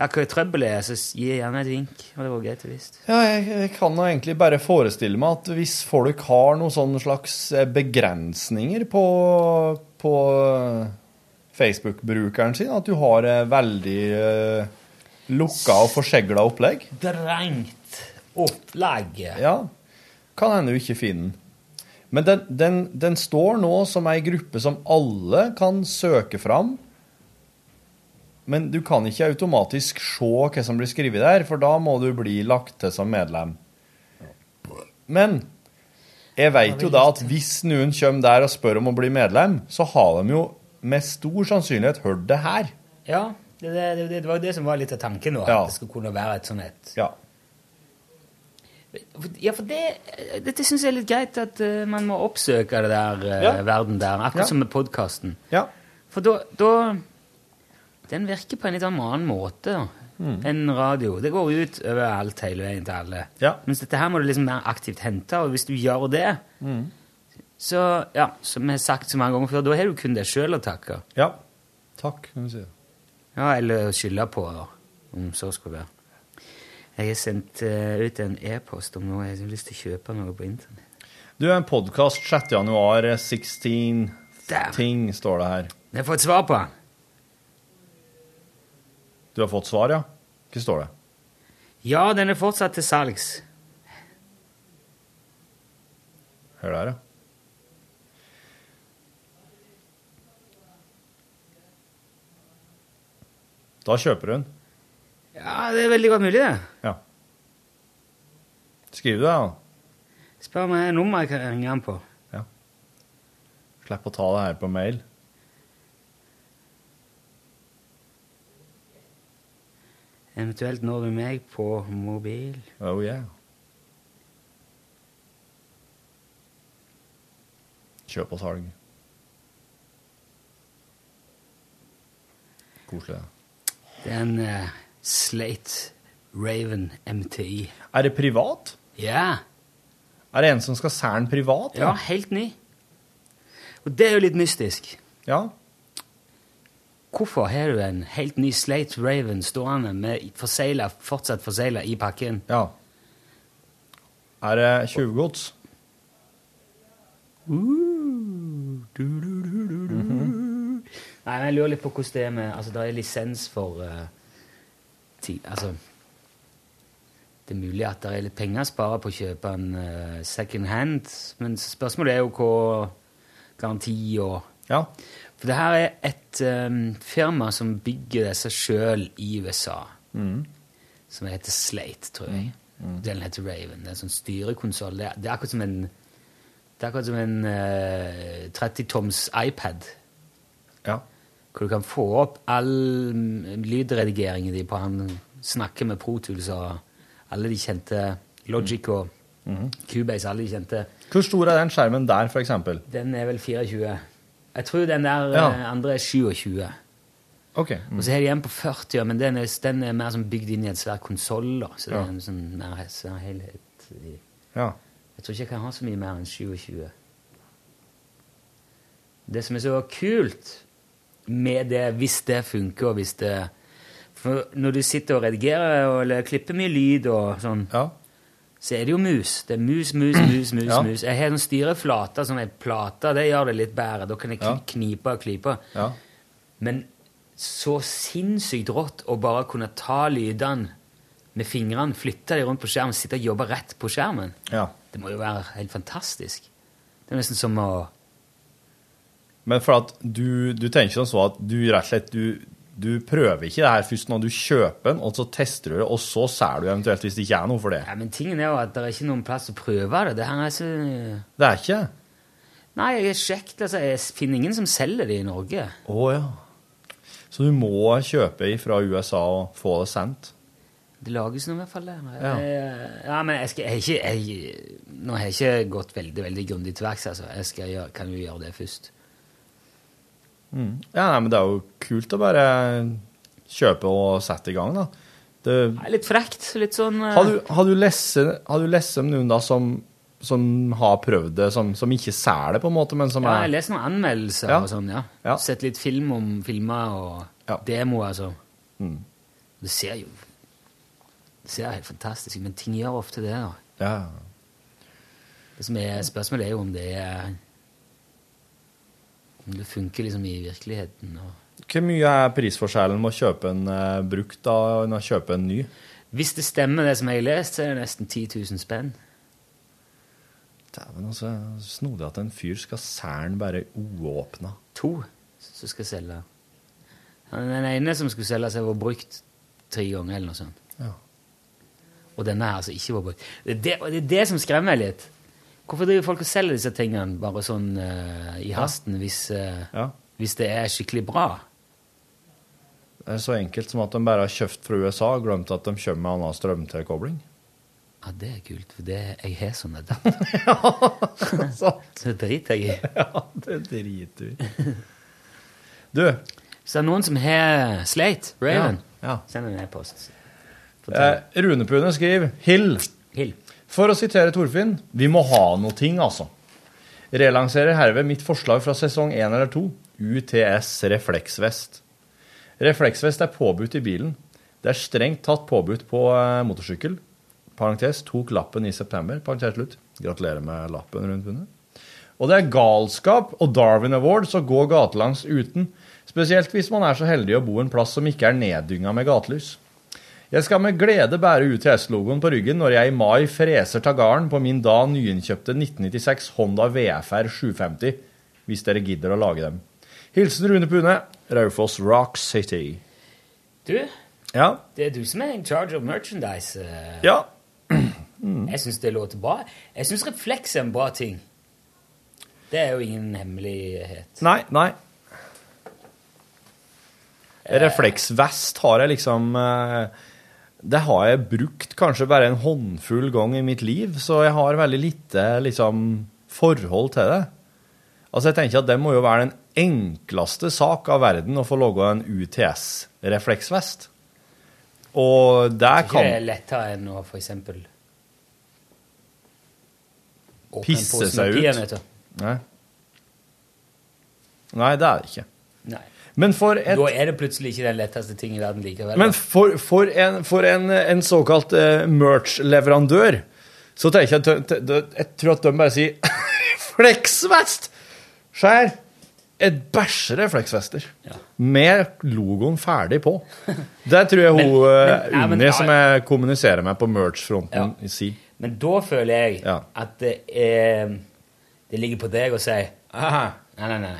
Speaker 3: ja, hva trøbbel er, så gi gjerne et vink. Og det var greit å visst.
Speaker 4: Ja, jeg, jeg kan jo egentlig bare forestille meg at hvis folk har noen slags eh, begrensninger på, på eh, Facebook-brukeren sin, at du har eh, veldig uh, lukka og forsegla opplegg
Speaker 3: Drengt opplegg.
Speaker 4: Ja, kan hende du ikke finner den. Men den, den, den står nå som ei gruppe som alle kan søke fram. Men du kan ikke automatisk se hva som blir skrevet der, for da må du bli lagt til som medlem. Men jeg veit jo da at hvis noen kommer der og spør om å bli medlem, så har de jo med stor sannsynlighet hørt det her.
Speaker 3: Ja, det, det, det, var jo det som var litt av tanken nå.
Speaker 4: Ja.
Speaker 3: At det skulle kunne være et sånt et
Speaker 4: Ja.
Speaker 3: Ja, for det, dette syns jeg er litt greit, at uh, man må oppsøke det der uh,
Speaker 4: Ja.
Speaker 3: verden der. Akkurat
Speaker 4: Ja.
Speaker 3: som med podkasten.
Speaker 4: Ja.
Speaker 3: For da Den virker på en litt annen måte
Speaker 4: Mm.
Speaker 3: enn radio. Det går ut over alt hele veien til alle.
Speaker 4: Ja.
Speaker 3: Mens dette her må du liksom mer aktivt hente, og hvis du gjør det,
Speaker 4: Mm.
Speaker 3: så ja, som jeg har sagt så mange ganger før, da har du kun deg sjøl å takke.
Speaker 4: Ja. Takk, kan du si.
Speaker 3: Ja, eller skylde på, da, om så skulle være. Jeg har sendt uh, ut en e-post om noe jeg har lyst til å kjøpe noe på internett.
Speaker 4: Du, en podkast 6. januar, eh, 16 ting, står det her.
Speaker 3: Jeg har fått svar på den.
Speaker 4: Du har fått svar, ja? Hva står det?
Speaker 3: Ja, den er fortsatt til salgs.
Speaker 4: Hør der, ja. Da kjøper den.
Speaker 3: Ja, det er veldig godt mulig, det.
Speaker 4: Ja. Skriv det, da.
Speaker 3: Spør meg nummeret jeg kan ringe han på.
Speaker 4: Ja. Slipp å ta det her på mail.
Speaker 3: Eventuelt når du meg på mobil.
Speaker 4: Oh yeah. Kjøp og salg. Koselig, det.
Speaker 3: Er en uh, Slate Raven MTI.
Speaker 4: Er det privat?
Speaker 3: Ja.
Speaker 4: Er det en som skal den privat?
Speaker 3: Ja, helt ny. Og det er jo litt mystisk.
Speaker 4: Ja.
Speaker 3: Hvorfor har du en helt ny Slate Raven stående med forseglet, fortsatt forsegla i pakken?
Speaker 4: Ja. Er det tjuvgods?
Speaker 3: Nei, men jeg lurer litt på hvordan det er med Altså, det er lisens for uh, ti, Altså Det er mulig at det er litt penger å spare på å kjøpe en uh, second hand, men spørsmålet er jo hva garanti og
Speaker 4: Ja.
Speaker 3: For det her er et um, firma som bygger disse sjøl i USA,
Speaker 4: Mm.
Speaker 3: som heter Slate, tror jeg. Den heter Raven. Det er en sånn styrekonsoll. Det, det er akkurat som en akkurat som en uh, 30-toms iPad.
Speaker 4: Ja.
Speaker 3: Hvor du kan få opp all mm, lydredigeringen din på han snakker med Pro Tools og alle de kjente Logic og Cubase, alle de kjente.
Speaker 4: Hvor stor er den skjermen der, eksempel?
Speaker 3: Den er vel 24. Jeg tror den der
Speaker 4: Ja.
Speaker 3: eh, andre er 27.
Speaker 4: Ok.
Speaker 3: Og så har de en på 40, men den er, den er mer sånn bygd inn i en svær konsoll. Så det
Speaker 4: Ja.
Speaker 3: er en sånn mer svær helhet. i-
Speaker 4: Ja.
Speaker 3: Jeg tror ikke jeg kan ha så mye mer enn 27. Det som er så kult med det, hvis det funker, og hvis det For når du sitter og redigerer og eller klipper mye lyd og sånn, så er det jo mus. Det er mus, mus, mus, mus.
Speaker 4: Ja.
Speaker 3: mus. Jeg har noen styreflater som er plate. det gjør det litt bedre. Da kan jeg kn- knipe og klype.
Speaker 4: Ja.
Speaker 3: Men så sinnssykt rått å bare kunne ta lydene med fingrene, flytte dem rundt på skjermen, sitte og jobbe rett på skjermen.
Speaker 4: Ja.
Speaker 3: Det må jo være helt fantastisk. Det er nesten som å
Speaker 4: Men for at du, du tenker sånn så at du rett og slett du, du prøver ikke det her først når du kjøper den, og så tester du det, og så ser du eventuelt hvis det ikke er noe for det.
Speaker 3: Ja, Men tingen er jo at det er ikke noen plass å prøve det. Det her er så
Speaker 4: Det er ikke?
Speaker 3: Nei, jeg har sjekket, altså, jeg finner ingen som selger det i Norge.
Speaker 4: Å ja. Så du må kjøpe fra USA og få det sendt?
Speaker 3: Det lages nå i hvert fall det.
Speaker 4: Ja.
Speaker 3: Ja, men jeg skal jeg, ikke, jeg, Nå har jeg ikke gått veldig veldig grundig til verks. Altså. Jeg skal gjøre, kan jo gjøre det først.
Speaker 4: Mm. Ja, nei, men det er jo kult å bare kjøpe og sette i gang, da. Det,
Speaker 3: er litt frekt. Litt sånn uh...
Speaker 4: har, du, har du lest har du lest om noen da som, som har prøvd det, som, som ikke ser det, på en måte, men som
Speaker 3: Ja, jeg
Speaker 4: har
Speaker 3: leser noen anmeldelser
Speaker 4: Ja.
Speaker 3: og sånn, ja.
Speaker 4: Ja.
Speaker 3: Sett litt film om filmer og demoer, altså.
Speaker 4: Mm.
Speaker 3: Det ser jo Det ser helt fantastisk ut, men ting gjør ofte det. da.
Speaker 4: Ja.
Speaker 3: Det som er Spørsmålet er jo om det er det funker liksom i virkeligheten. og
Speaker 4: Hvor mye er prisforskjellen med å kjøpe en eh, brukt da, enn å kjøpe en ny?
Speaker 3: Hvis det stemmer, det som jeg har lest, så er det nesten 10 000 spenn.
Speaker 4: Dæven, altså. Snodig at en fyr skal selge bare uåpna.
Speaker 3: To som skal selge. Den ene som skulle selge seg, var brukt tre ganger, eller noe sånt.
Speaker 4: Ja.
Speaker 3: Og denne her altså ikke var brukt. Det er det, det er det som skremmer meg litt. Hvorfor driver folk og selger disse tingene bare sånn uh, i hasten hvis, eh, hvis det er skikkelig bra?
Speaker 4: Det er så enkelt som at de bare har kjøpt fra USA og glemt at de kommer med annen strømtilkobling.
Speaker 3: Ja, det er kult, for det, jeg har sånn adapter. (laughs) Så (laughs) driter jeg i. (laughs)
Speaker 4: Ja, det driter vi. Du.
Speaker 3: Så det er noen som har Slate, Raven,
Speaker 4: Ja,
Speaker 3: send en e-post.
Speaker 4: Eh, Runepune skriver Hill.
Speaker 3: Hill.
Speaker 4: For å sitere Torfinn, vi må ha noe ting, altså. Relanserer herved mitt forslag fra sesong 1 eller 2, UTS refleksvest. Refleksvest er påbudt i bilen. Det er strengt tatt påbudt på eh, motorsykkel. Parentes, tok lappen i september. Parentes slutt. Gratulerer med lappen rundt pundet. Og det er galskap og Darwin Awards å gå gatelangs uten, spesielt hvis man er så heldig å bo en plass som ikke er neddynga med gatelys. Jeg skal med glede bære UTS-logoen på ryggen når jeg i mai freser tagaren på min da nyinnkjøpte 1996 Honda VFR 750, hvis dere gidder å lage dem. Hilsen Rune Pune, Raufoss Rock City.
Speaker 3: Du,
Speaker 4: Ja,
Speaker 3: det er du som er in charge of merchandise. Ja.
Speaker 4: ja. (clears throat)
Speaker 3: Jeg syns det låter bra. Jeg syns refleks er en bra ting. Det er jo ingen hemmelighet.
Speaker 4: Nei, nei. Refleksvest har jeg liksom eh, Det har jeg brukt kanskje bare en håndfull gang i mitt liv, så jeg har veldig lite liksom forhold til det. Altså, jeg tenker at det må jo være den enkleste sak av verden å få laga en UTS-refleksvest. Og der
Speaker 3: Ikke det er
Speaker 4: kan
Speaker 3: lettere enn å en
Speaker 4: pisse seg ut.
Speaker 3: peanøtter.
Speaker 4: Nei. Nei, det er det ikke. Men for et
Speaker 3: Da er det plutselig ikke den letteste ting i verden likevel.
Speaker 4: Men for, for, en, for en, en såkalt uh, merch-leverandør, så tenker jeg at jeg tror at de bare sier (laughs) refleksvest! Skjær! Et bæsje refleksvester. Med logoen ferdig på. Det tror jeg (laughs) hun
Speaker 3: Men-
Speaker 4: eh,
Speaker 3: men- ja,
Speaker 4: Unni,
Speaker 3: ja,
Speaker 4: som jeg kommuniserer med på merch-fronten, sier.
Speaker 3: Men da føler jeg at det er Det ligger på deg å si Aha, nei, nei, nei.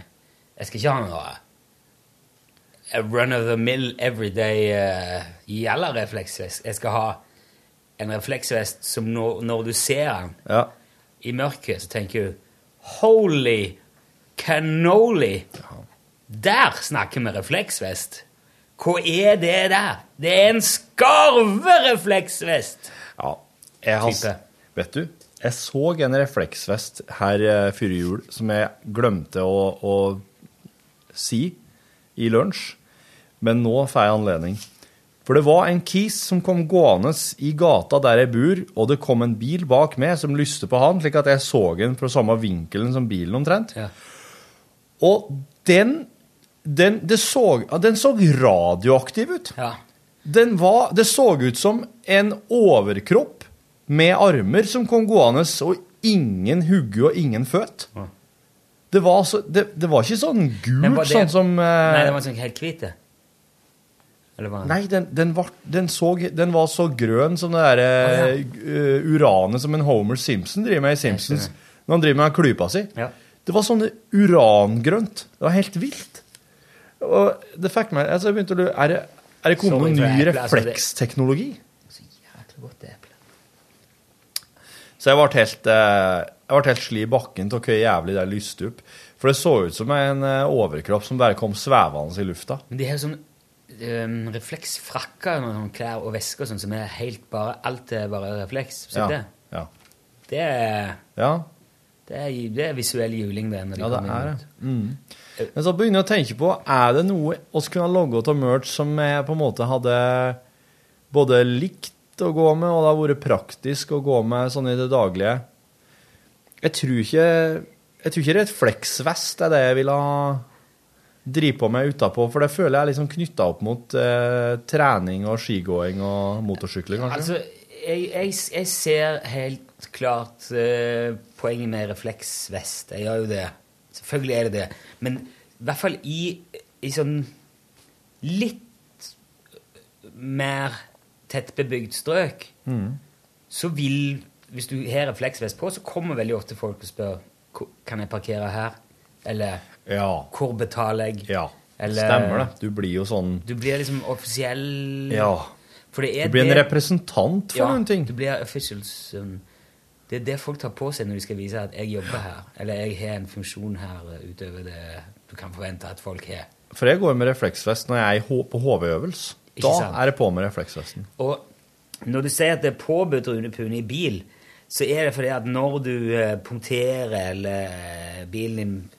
Speaker 3: Jeg skal ikke ha noe run of the mill everyday uh, jævla refleksvest. Jeg skal ha en refleksvest som når, når du ser den
Speaker 4: Ja.
Speaker 3: i mørket, så tenker du Holy cannoli! Der snakker vi refleksvest! Hva er det der? Det er en skarverefleksvest!
Speaker 4: Ja. Jeg har,
Speaker 3: Type.
Speaker 4: vet du, jeg så en refleksvest her eh, før jul som jeg glemte å, å si i lunsj, men nå får jeg anledning. For det var en kis som kom gående i gata der jeg bor, og det kom en bil bak meg som lyste på han, slik at jeg så den fra samme vinkelen som bilen omtrent. Og den, den, det så, den så radioaktiv ut. Den var, det så ut som en overkropp med armer som kom gående, og ingen hugge og ingen føtt. Det var, det, det var ikke sånn gult,
Speaker 3: det-
Speaker 4: sånn som eh,
Speaker 3: Nei, det var sånn helt hvit, det. Eller var
Speaker 4: Nei, den, den, var, den, så, den var så grønn som det der ja. uh, uranet som en Homer Simpson driver med i Simpsons. Når han driver med klypa si. Det var sånn urangrønt. Det var helt vilt. Og det fikk meg altså jeg begynte å lure, Er det, er det kommet noen ny
Speaker 3: refleksteknologi? Så
Speaker 4: refleksteknologi?
Speaker 3: Godt eple.
Speaker 4: Så jeg ble helt, eh, jeg ble helt sli i bakken til hvor jævlig det lyste opp. For det så ut som en overkropp som bare kom svevende i lufta.
Speaker 3: Men de har sånn um, refleksfrakker og sånn klær og vesker og sånn som er helt bare Alt er bare refleks. Så
Speaker 4: Ja,
Speaker 3: det,
Speaker 4: ja.
Speaker 3: det er
Speaker 4: Ja.
Speaker 3: Det er, det er visuell juling, det. Når de
Speaker 4: Ja, det er det. Mm. Men så begynner jeg å tenke på, er det noe oss kunne ha logget av merch som jeg på en måte hadde både likt å gå med, og det har vært praktisk å gå med sånn i det daglige? Jeg tror ikke, jeg tror ikke refleksvest er det jeg ville ha driver på med utapå? For det føler jeg er liksom knytta opp mot eh, trening og skigåing og motorsykling, kanskje?
Speaker 3: Altså, jeg, jeg, jeg ser helt klart eh, poenget med refleksvest. Jeg gjør jo det. Selvfølgelig er det det. Men i hvert fall i, i sånn litt mer tettbebygd strøk,
Speaker 4: Mm.
Speaker 3: så vil Hvis du har refleksvest på, så kommer veldig ofte folk og spør kan jeg parkere her. Eller
Speaker 4: Ja.
Speaker 3: hvor betaler jeg?
Speaker 4: Ja,
Speaker 3: Eller,
Speaker 4: stemmer det. Du blir jo sånn
Speaker 3: Du blir liksom offisiell
Speaker 4: Ja.
Speaker 3: For det er
Speaker 4: Du blir en
Speaker 3: det-
Speaker 4: representant for
Speaker 3: ja,
Speaker 4: noen ting.
Speaker 3: Du blir officials. Um, det er det folk tar på seg når de skal vise at jeg jobber her. Eller jeg har en funksjon her uh, utover det du kan forvente at folk har.
Speaker 4: For jeg går med refleksvest når jeg er på HV-øvelse. Da er jeg på med refleksvesten.
Speaker 3: Og når du sier at det er påbudt Rune Pune i bil, så er det fordi at når du eh, punkterer eller eh, bilen din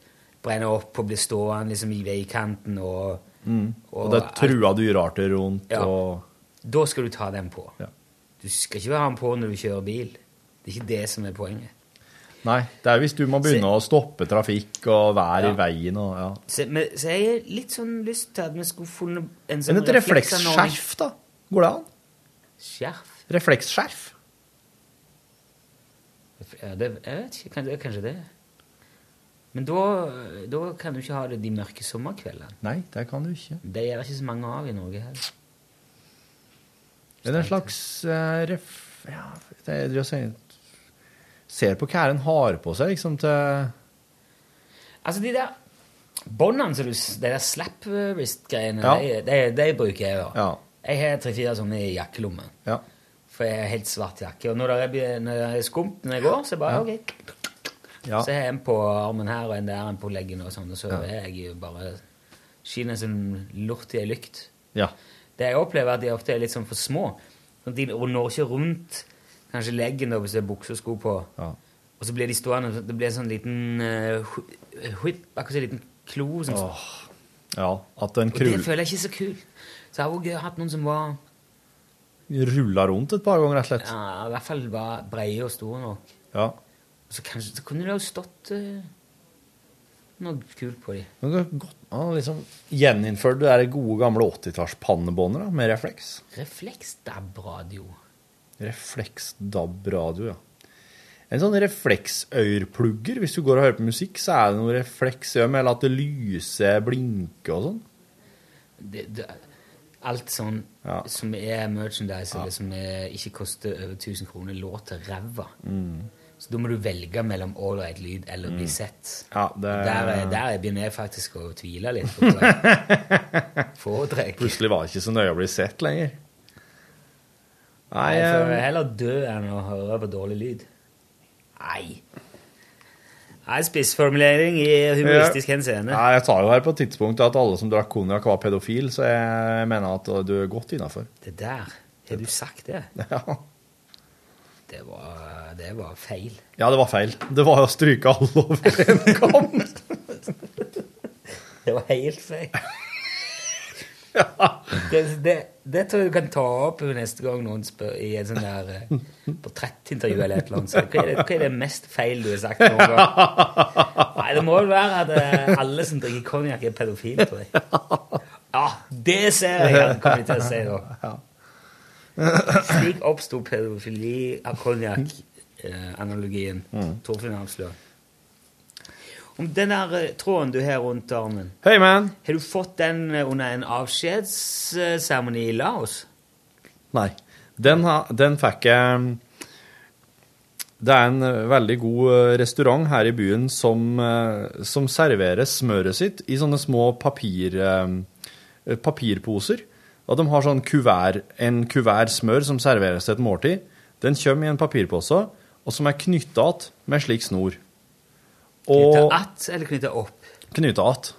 Speaker 3: brenner opp og blir stående liksom i veikanten og,
Speaker 4: Mm. Og, det er trua dyrearter rundt
Speaker 3: Ja.
Speaker 4: og
Speaker 3: Da skal du ta den på.
Speaker 4: Ja.
Speaker 3: Du skal ikke ha den på når du kjører bil. Det er ikke det som er poenget.
Speaker 4: Nei, det er hvis du må begynne å stoppe trafikk og være
Speaker 3: Ja.
Speaker 4: i veien og ja.
Speaker 3: Så, men, så jeg har litt sånn lyst til at vi skulle funnet en sånn
Speaker 4: Men et refleksskjerf, da? Går det an?
Speaker 3: Skjerf?
Speaker 4: Refleksskjerf?
Speaker 3: Ja, det, jeg vet ikke, kanskje det. Men da, da kan du ikke ha det de mørke sommerkveldene.
Speaker 4: Nei, det kan du ikke.
Speaker 3: Det er det ikke så mange av i Norge heller.
Speaker 4: Er en slags uh, ref... Ja, det er det si Ser på hva en har på seg, liksom, til
Speaker 3: Altså, de der båndene som du De der slap wrist-greiene,
Speaker 4: Ja.
Speaker 3: de, de, de bruker jeg jo.
Speaker 4: Ja.
Speaker 3: Jeg har tre-fire sånne i jakkelommen.
Speaker 4: Ja.
Speaker 3: For jeg har helt svart jakke. Og når det er, når det er skumt når jeg går, så er det bare ok.
Speaker 4: Ja.
Speaker 3: Så har en på armen her og en der, en på leggen og sånn, og så er jeg jo bare skinner som lort i ei lykt.
Speaker 4: Ja.
Speaker 3: Det jeg opplever, er at de ofte er litt sånn for små. Sånn de når ikke rundt kanskje leggen da, hvis det er bukse og sko på.
Speaker 4: Ja.
Speaker 3: Og så blir de stående, det blir en sånn liten uh, whip, akkurat en liten klo. Sånn.
Speaker 4: Åh. Ja, at den
Speaker 3: og det føler jeg ikke så kult. Så jeg har også hatt noen som var
Speaker 4: rulla rundt et par ganger, rett og slett.
Speaker 3: ja, i hvert fall var breie og store nok.
Speaker 4: Ja.
Speaker 3: Så, kanskje, så kunne det jo stått eh, noe kult på dem.
Speaker 4: Men det godt, ja, liksom Gjeninnført det gode, gamle 80-tallspannebåndet da, med refleks.
Speaker 3: Refleksdab-radio.
Speaker 4: Refleksdab-radio, ja. En sånn refleksøyrplugger. Hvis du går og hører på musikk, så er det noe refleksøy med eller at det lyser, blinker og sånn.
Speaker 3: Det, det, alt sånn som er merchandise, eller som er, ikke koster over 1000 kroner, låter ræva.
Speaker 4: Mm.
Speaker 3: Så da må du velge mellom ålreit lyd eller bli
Speaker 4: Mm.
Speaker 3: sett.
Speaker 4: Ja, det
Speaker 3: Der, er- der begynner jeg faktisk å tvile litt. jeg (laughs) Foretrekker.
Speaker 4: Plutselig var det ikke så nøye å bli sett lenger. Nei,
Speaker 3: Jeg får
Speaker 4: eh,
Speaker 3: heller dø enn å høre på dårlig lyd. Nei. Nei, spissformulering i humoristisk henseende.
Speaker 4: Nei, jeg tar jo her på tidspunktet at alle som drakk konjakk, var pedofil, så jeg mener at du er godt innafor.
Speaker 3: Det der, har du sagt det? (laughs)
Speaker 4: Ja.
Speaker 3: Det var, det var feil.
Speaker 4: ja, det var feil. Det var å stryke alle over en kam. (laughs)
Speaker 3: Det var helt feil. (laughs) Det, det, det tror jeg du kan ta opp neste gang noen spør i et sånn der eh, portrettintervju eller et eller annet. Så hva, er det, hva er det mest feil du har sagt noen gang? Nei, det må vel være at eh, alle som drikker konjakk, er pedofile, tror jeg. (laughs) Ja, det ser jeg han kommer til å si da. Slik oppsto pedofili av konjakk-analogien. Torfinn avslører. Om den der eh, tråden du har rundt armen,
Speaker 4: Hei, man.
Speaker 3: har du fått den eh, under en avskjedsseremoni i Laos?
Speaker 4: Nei. Den, ha, den fikk jeg Det er en eh, veldig god restaurant her i byen som, som serverer smøret sitt i sånne små papir, papirposer. Og de har sånn kuvert, en kuvert smør som serveres til et måltid. Den kommer i en papirpose, og som er knytta att med slik snor.
Speaker 3: Knytta att eller knytta opp?
Speaker 4: Knytta att.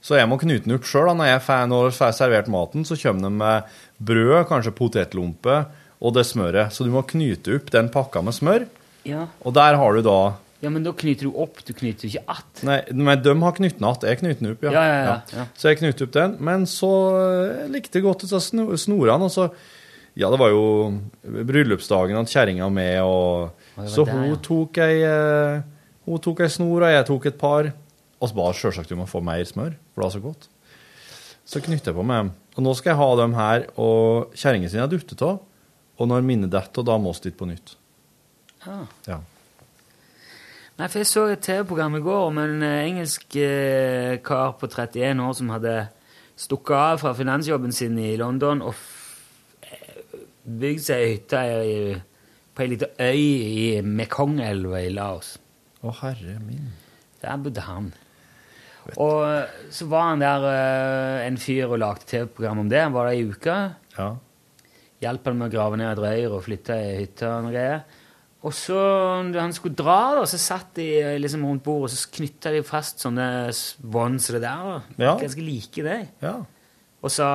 Speaker 4: Så jeg må knyte den opp sjøl. Når jeg får når jeg får servert maten, så kommer den med brød, kanskje potetlompe og det smøret. Så du må knyte opp den pakka med smør.
Speaker 3: Ja.
Speaker 4: Og der har du da
Speaker 3: Ja, men da knyter du opp, du knyter ikke att.
Speaker 4: Nei, men de har knyttet att. Jeg knyter den opp, ja.
Speaker 3: Ja, ja, ja.
Speaker 4: Så jeg knyter opp den. Men så eh, likte jeg godt disse snorene. Og så Ja, det var jo bryllupsdagen at kjerringa med, og Så
Speaker 3: der,
Speaker 4: hun tok ei eh, Hun tok ei snor, og jeg tok et par. Og så ba selvsagt om å få mer smør, for det var så godt. Så knytter jeg på med Og nå skal jeg ha dem her, og kjerringa si er duttet av. Og når minnet detter, da må vi dit på nytt.
Speaker 3: Ah.
Speaker 4: Ja.
Speaker 3: Nei, for jeg så et TV-program i går om en eh, engelsk eh, kar på 31 år som hadde stukket av fra finansjobben sin i London og eh, bygd seg hytte på ei lita øy i Mekongelva i Laos.
Speaker 4: Å, herre min.
Speaker 3: Der bodde han. Og så var han der en fyr og lagde TV-program om det. Han var der i uka.
Speaker 4: Ja.
Speaker 3: Hjalp han med å grave ned et røyr og flytte ei hytte og noe greier. Og så, da han skulle dra, da, så satt de eh, liksom rundt bordet, og så knytta de fast sånne bånd som det der.
Speaker 4: Ja.
Speaker 3: Ganske like det.
Speaker 4: Ja.
Speaker 3: Og så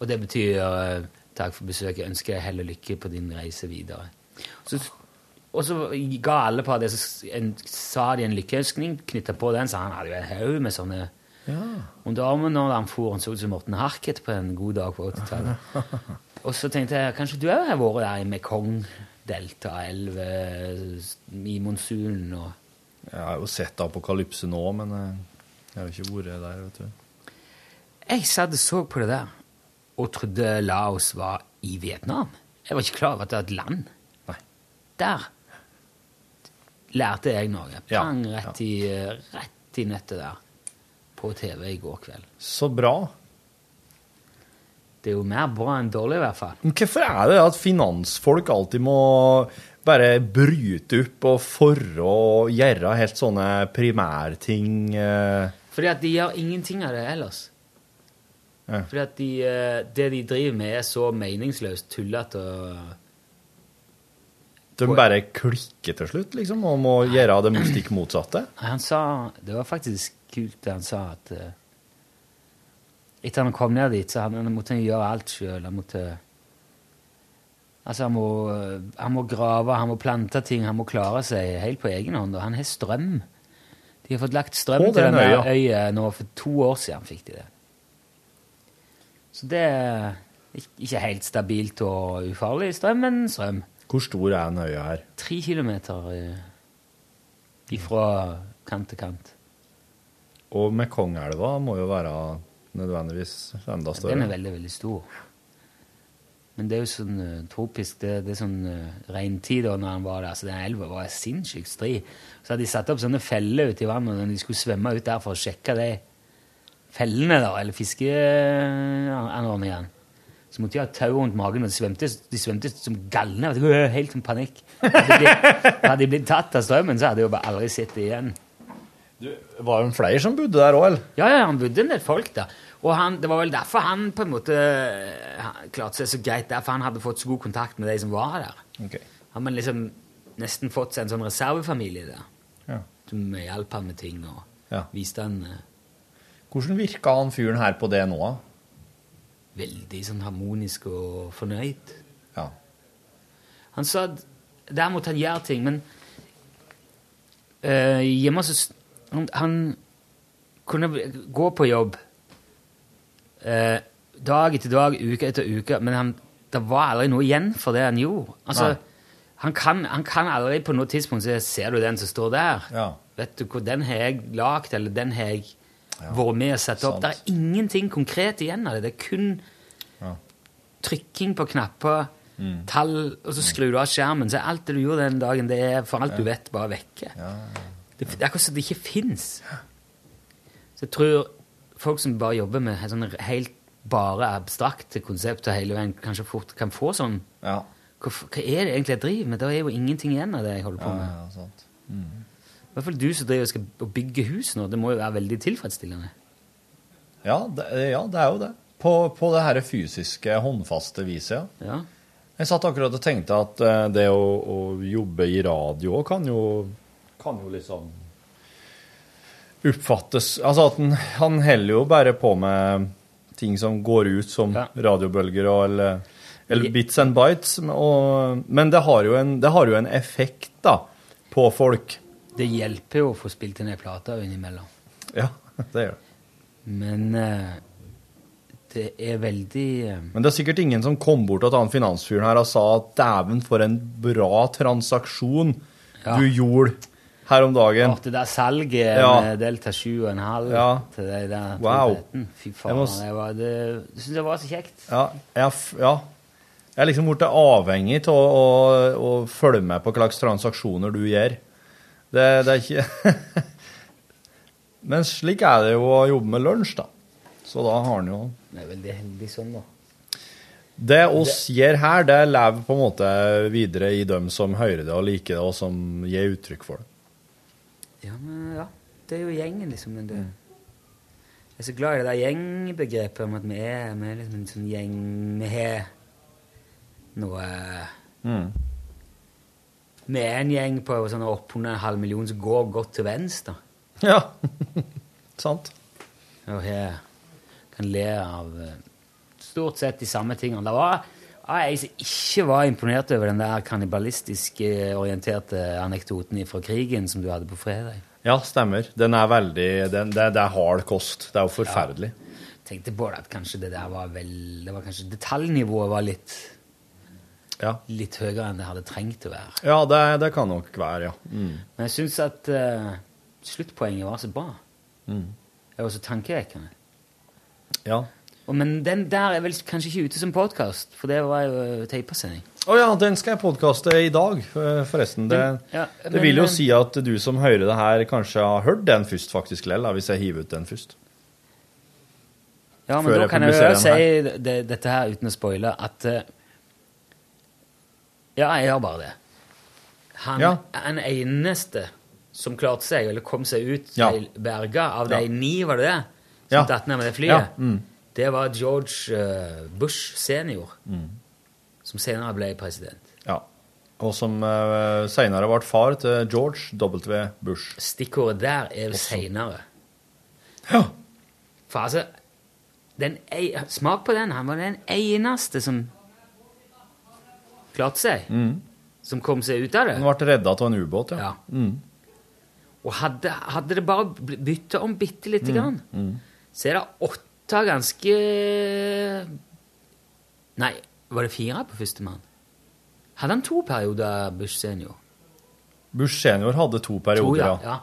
Speaker 3: Og det betyr eh, takk for besøket, ønsker deg hell og lykke på din reise videre. Så, og så ga alle på det, så en, sa de en lykkeønskning, knytta på den, så han hadde jo en haug med sånne
Speaker 4: Ja.
Speaker 3: under armen når han for. Han så ut som Morten Harket på en god dag på 80-tallet. (laughs) Og så tenkte jeg kanskje du òg har vært der i Mekong-delta, elve i monsunen og
Speaker 4: Jeg har jo sett Apokalypse nå, men eh, jeg har jo ikke vært der, vet du.
Speaker 3: Jeg satt og så på det der og trodde Laos var i Vietnam. Jeg var ikke klar over at det var et land.
Speaker 4: Nei.
Speaker 3: Der lærte jeg noe.
Speaker 4: Ja,
Speaker 3: Pang, rett, i, rett i nettet der. På TV i går kveld.
Speaker 4: Så bra.
Speaker 3: Det er jo mer bra enn dårlig, i hvert fall.
Speaker 4: Men hvorfor er det at finansfolk alltid må bare bryte opp og forre og gjøre helt sånne primærting? eh?
Speaker 3: Fordi at de gjør ingenting av det ellers.
Speaker 4: Ja.
Speaker 3: Fordi at de, eh, det de driver med, er så meningsløst tullete og
Speaker 4: De bare klikker til slutt, liksom, og må gjøre det stikk motsatte?
Speaker 3: Han sa Det var faktisk kult det han sa, at eh, etter han kom ned dit, så han, han måtte han gjøre alt sjøl. Han måtte Altså, han må, han må grave, han må plante ting, han må klare seg helt på egen hånd. Og han har strøm. De har fått lagt strøm
Speaker 4: På
Speaker 3: til
Speaker 4: den
Speaker 3: den
Speaker 4: øya.
Speaker 3: øya nå for to år siden. fikk de det. Så det er ikke helt stabilt og ufarlig strøm, men strøm.
Speaker 4: Hvor stor er den øya her?
Speaker 3: Tre kilometer eh, ifra kant til kant.
Speaker 4: Og Mekongelva må jo være nødvendigvis enda større.
Speaker 3: Den er veldig, veldig stor. Men det er jo sånn uh, tropisk Det, det er sånn uh, regntid da når han var der, så den elva var sinnssykt stri. Så hadde de satt opp sånne feller ute i vannet når de skulle svømme ut der for å sjekke de fellene, da, eller fiskeanordningene. Så måtte de ha tau rundt magen, og de svømte, de svømte som galne. Helt som panikk. Hadde de, hadde de blitt tatt av strømmen, så hadde de jo bare aldri sett det igjen.
Speaker 4: Var det flere som bodde der òg, eller?
Speaker 3: Ja, ja, han bodde en del folk der. Og han, det var vel derfor han på en måte eh, klarte seg så greit derfor han hadde fått så god kontakt med de som var der.
Speaker 4: Okay.
Speaker 3: Han hadde liksom nesten fått seg en sånn reservefamilie der,
Speaker 4: Ja.
Speaker 3: som hjalp han med ting og
Speaker 4: Ja.
Speaker 3: viste han eh,
Speaker 4: Hvordan virka han fyren her på det nå, da?
Speaker 3: veldig sånn harmonisk og fornøyd.
Speaker 4: Ja.
Speaker 3: Han sa at der måtte han gjøre ting, men eh, hjemme så han, han kunne gå på jobb eh, dag etter dag, uke etter uke, men han, det var aldri noe igjen for det han gjorde. Altså, han kan, han kan aldri på noe tidspunkt si 'Ser du den som står der?'
Speaker 4: Ja.
Speaker 3: Vet du hvor den har jeg lagd, eller den har jeg vært med og satt opp.
Speaker 4: sant.
Speaker 3: Det er ingenting konkret igjen av det. Det er kun
Speaker 4: Ja.
Speaker 3: trykking på knapper, tall, og så skrur du av skjermen. Så alt det du gjorde den dagen, det er for alt du vet, bare vekke. Det, det er akkurat som det ikke fins. Så jeg tror folk som bare jobber med sånne helt bare abstrakte konsepter hele veien, kanskje fort kan få sånn
Speaker 4: Ja.
Speaker 3: hva, hva er det egentlig jeg driver med? Det er jo ingenting igjen av det jeg holder på med.
Speaker 4: ja, sant.
Speaker 3: I hvert fall du som driver skal bygge hus nå. Det må jo være veldig tilfredsstillende.
Speaker 4: Ja, det, ja, det er jo det. På, på det her fysiske, håndfaste viset, ja.
Speaker 3: Ja.
Speaker 4: Jeg satt akkurat og tenkte at eh, det å, å jobbe i radio kan jo, kan jo liksom oppfattes Altså at han, han heller jo bare på med ting som går ut som
Speaker 3: Ja.
Speaker 4: radiobølger og eller, eller bits and bites. Og, men det har, en, det har jo en effekt da, på folk.
Speaker 3: Det hjelper jo å få spilt inn ei plate innimellom.
Speaker 4: Ja, (laughs) det gjør det.
Speaker 3: Men eh, det er veldig eh,
Speaker 4: Men det er sikkert ingen som kom bort til han finansfyren her og sa at dæven, for en bra transaksjon
Speaker 3: Ja.
Speaker 4: du gjorde her om dagen.
Speaker 3: Åh, det der salget
Speaker 4: Ja.
Speaker 3: med Delta 7,5
Speaker 4: Ja.
Speaker 3: til de der
Speaker 4: Wow.
Speaker 3: Fy Fy
Speaker 4: Jeg
Speaker 3: faen,
Speaker 4: må jeg,
Speaker 3: det var, det, jeg synes det var så kjekt.
Speaker 4: Ja, jeg, ja. jeg er liksom blitt avhengig av å, å følge med på hva slags transaksjoner du gjør. Det, det er ikke (laughs) Men slik er det jo å jobbe med lunsj, da. Så da har han jo
Speaker 3: Det er veldig heldig sånn, da.
Speaker 4: Det oss gjør her, det lever på en måte videre i dem som hører det og liker det, og som gir uttrykk for det.
Speaker 3: Ja, men ja. Det er jo gjengen, liksom. Men det, Jeg er så glad i det der gjengbegrepet om at vi er, vi er liksom en sånn gjeng Vi har noe
Speaker 4: Mm.
Speaker 3: Vi er en gjeng på sånn oppunder en halv million som går godt til venstre.
Speaker 4: Ja, (laughs) sant.
Speaker 3: Og her kan le av eh, stort sett de samme tingene. Det var jeg som ikke var imponert over den der kannibalistisk eh, orienterte anekdoten fra krigen som du hadde på fredag.
Speaker 4: Ja, stemmer. Den er veldig den, det, det er hard kost. Det er jo forferdelig.
Speaker 3: tenkte på det at kanskje det der var vel det var kanskje Detaljnivået var litt
Speaker 4: Ja,
Speaker 3: litt høyere enn det hadde trengt å være.
Speaker 4: ja det, det kan nok være, ja. Mm.
Speaker 3: Men jeg syns at uh, sluttpoenget var så bra.
Speaker 4: Mm.
Speaker 3: Det var så tankevekkende.
Speaker 4: Ja.
Speaker 3: Men den der er vel kanskje ikke ute som podkast, for det var jo teipasending.
Speaker 4: Å ja, den skal jeg podkaste i dag, eh, forresten. Det,
Speaker 3: Men- ja,
Speaker 4: det vil jo
Speaker 3: men-
Speaker 4: si at du som hører det her, kanskje har hørt den først, faktisk, lell, hvis jeg hiver ut den først.
Speaker 3: Ja, men
Speaker 4: Før
Speaker 3: da kan jeg jo si det, dette her uten å spoile, at eh, Ja, jeg gjør bare det. Han
Speaker 4: Ja.
Speaker 3: er den eneste som klarte seg, eller kom seg ut
Speaker 4: Ja.
Speaker 3: berga av de
Speaker 4: Ja.
Speaker 3: ni, var det det?
Speaker 4: Ja.
Speaker 3: Som datt ned med det flyet.
Speaker 4: Ja, mm.
Speaker 3: Det var George eh, Bush senior,
Speaker 4: Mm.
Speaker 3: som senere ble president.
Speaker 4: Ja. Og som uh, seinere ble far til George W. Bush.
Speaker 3: Stikkordet der er seinere.
Speaker 4: Ja.
Speaker 3: For altså den ei, Smak på den. Han var den eneste som klarte seg.
Speaker 4: Mm.
Speaker 3: Som kom seg ut av det.
Speaker 4: Han ble redda av en ubåt, ja.
Speaker 3: Ja.
Speaker 4: Mm.
Speaker 3: Og hadde, hadde det bare bytta om bitte lite
Speaker 4: Mm.
Speaker 3: grann,
Speaker 4: Mm.
Speaker 3: så er det åtte ganske Nei, var det fire på førstemann? Hadde han to perioder, Bush senior?
Speaker 4: Bush senior hadde to perioder,
Speaker 3: to,
Speaker 4: ja.
Speaker 3: ja.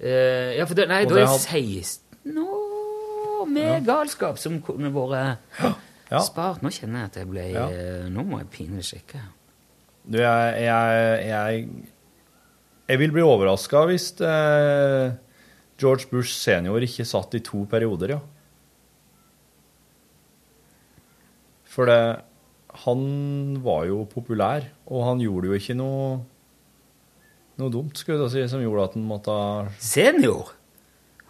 Speaker 3: uh, ja, for det, nei, da er
Speaker 4: det
Speaker 3: 16 år med galskap som kunne vært
Speaker 4: Ja.
Speaker 3: spart. Nå kjenner jeg at jeg ble
Speaker 4: Ja.
Speaker 3: eh, Nå må jeg pinlig sjekke.
Speaker 4: Du, jeg, jeg, jeg, jeg vil bli overraska hvis eh, George Bush senior ikke satt i to perioder, ja. For det Han var jo populær, og han gjorde jo ikke noe noe dumt, skulle jeg si, som gjorde at han måtte
Speaker 3: Senior?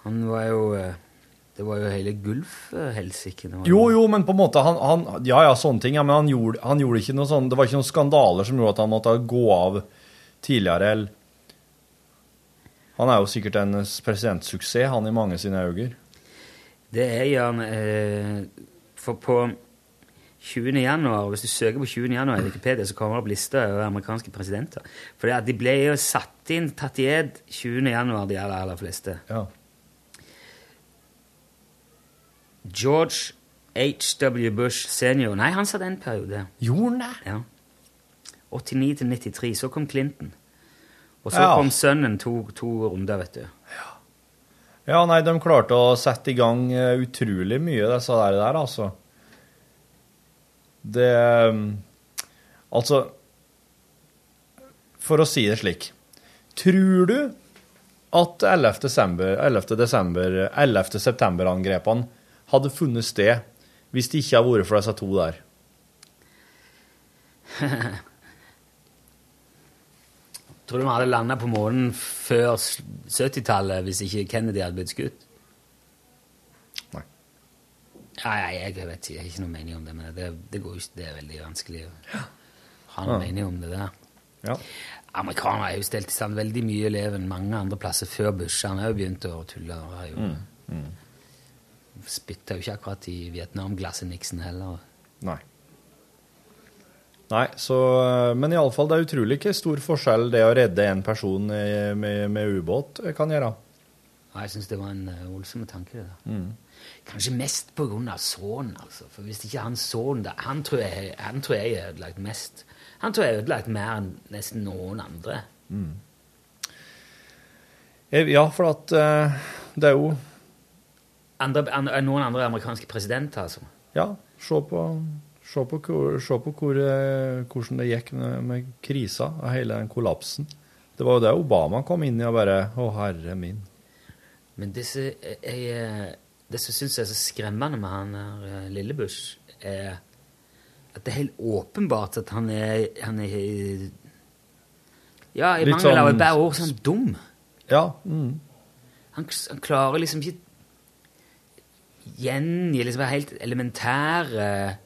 Speaker 3: Han var jo eh, Det var jo hele Gulf-helsiken.
Speaker 4: Jo, jo, men på en måte han, han, Ja, ja, sånne ting, ja, men han gjorde, han gjorde ikke noe sånn Det var ikke noen skandaler som gjorde at han måtte gå av tidligere. eller Han er jo sikkert en presidentsuksess, han i mange sine øyne.
Speaker 3: Det er gjerne eh, For på 20. januar, hvis du søker på 20. januar i Wikipedia, så kommer det opp lister over amerikanske presidenter. For de ble jo satt inn, tatt i ed 20. januar, de aller, aller fleste.
Speaker 4: Ja.
Speaker 3: George H.W. Bush senior Nei, han satt en periode.
Speaker 4: Gjorde han det?
Speaker 3: Ja. 89 til 93. Så kom Clinton. Og så
Speaker 4: Ja.
Speaker 3: kom sønnen to, to runder, vet du.
Speaker 4: Ja, nei, de klarte å sette i gang eh, utrolig mye, disse der, der altså. Det um, Altså For å si det slik Tror du at 11. desember, 11. desember, 11. september-angrepene hadde funnet sted hvis det ikke hadde vært for disse to der? (laughs)
Speaker 3: Tror du vi hadde landa på månen før 70-tallet hvis ikke Kennedy hadde blitt skutt?
Speaker 4: Nei.
Speaker 3: Nei, nei, jeg vet ikke. Jeg har ikke noe mening om det, men det, det, går ikke, det er veldig vanskelig å ha noe
Speaker 4: Ja.
Speaker 3: mening om det der.
Speaker 4: Ja.
Speaker 3: Amerikanere har jo stelt i stand veldig mye elev enn mange andre plasser før Bush. Han har jo begynt å tulle. og har jo
Speaker 4: Mm.
Speaker 3: Spytta jo ikke akkurat i Vietnam-glasset Nixon heller.
Speaker 4: Nei. Nei, så Men iallfall, det er utrolig ikke stor forskjell det å redde en person med, med ubåt kan gjøre.
Speaker 3: Og jeg syns det var en uh, voldsom tanke. det der.
Speaker 4: Mm.
Speaker 3: Kanskje mest av sønnen, altså. For hvis ikke han sønnen der Han tror jeg han tror jeg er ødelagt mest. Han tror jeg er ødelagt mer enn nesten noen andre.
Speaker 4: Mm. Ja, for at uh, det er jo
Speaker 3: Andre, andre, noen andre amerikanske presidenter, altså.
Speaker 4: Ja, se på, se på, se på hvor, eh, hvordan det gikk med, med krisa og hele den kollapsen. Det var jo det Obama kom inn i og bare Å, herre min.
Speaker 3: Men det som jeg, jeg- syns er så skremmende med han her Lillebuss, er at det er helt åpenbart at han er, han er Ja, i
Speaker 4: Litt
Speaker 3: mangel av
Speaker 4: sånn-
Speaker 3: et bedre ord, sånn dum.
Speaker 4: Ja. Mm.
Speaker 3: Han, han klarer liksom ikke gjengi liksom helt elementære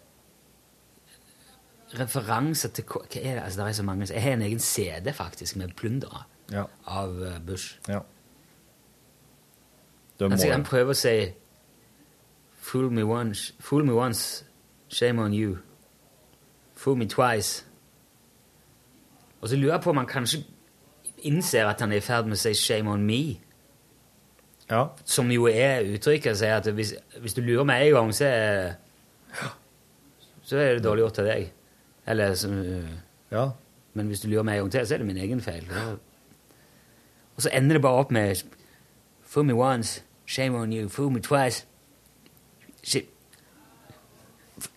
Speaker 3: referanser til hva er det? Altså, det er så mange. Jeg har en egen CD faktisk med plundere
Speaker 4: Ja.
Speaker 3: av eh, Bush.
Speaker 4: ja. Det må
Speaker 3: Altså, han
Speaker 4: det.
Speaker 3: prøver å si Fool me once, fool me once, shame on you. Fool me twice. Og så lurer jeg på om han kanskje innser at han er i ferd med å si shame on me.
Speaker 4: Ja.
Speaker 3: Som jo er uttrykket sier at hvis, hvis du lurer meg en gang, så er, så er det dårlig gjort av deg. Eller så,
Speaker 4: ja.
Speaker 3: Men hvis du lurer meg en gang til, så er det min egen feil. Og så ender det bare opp med Fool me once, shame on you. Fool me twice. Shit.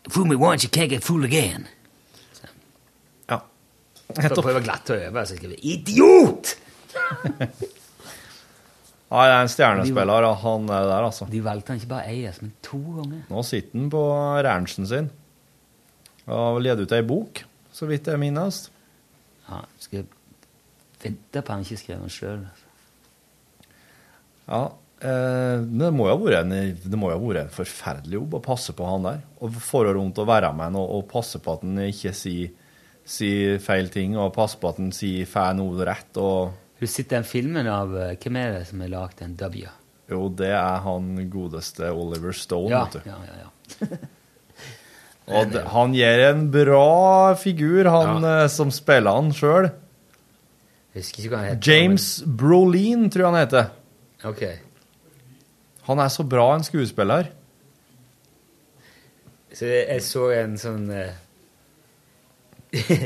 Speaker 3: Fool me once, you can't get fooled again.
Speaker 4: Ja.
Speaker 3: Jeg får prøve glatt å øve. Så skriver (laughs) jeg, Idiot!
Speaker 4: Ja, det er en stjernespiller, han er der, altså.
Speaker 3: De valgte han ikke bare én, men to ganger.
Speaker 4: Nå sitter han på ranchen sin og leder ut ei bok, så vidt jeg minnes.
Speaker 3: Ja, skal vente på han ikke skrev den sjøl.
Speaker 4: Ja, eh, det må jo ha vært en, det må jo ha vært en forferdelig jobb å passe på han der. Og få rundt og være med han og, og passe på at han ikke sier, sier feil ting, og passe på at han sier får noe rett. og...
Speaker 3: Du sitter den filmen av eh, Hvem er det som har lagd en W?
Speaker 4: Jo, det er han godeste Oliver Stone,
Speaker 3: Ja,
Speaker 4: vet du.
Speaker 3: ja, ja, ja. (laughs)
Speaker 4: Og han gir en bra figur, han ja. som spiller han sjøl. James Brolin, tror jeg han heter.
Speaker 3: Okay. Ok.
Speaker 4: Han er så bra en skuespiller.
Speaker 3: Så jeg, så en sånn eh, (laughs)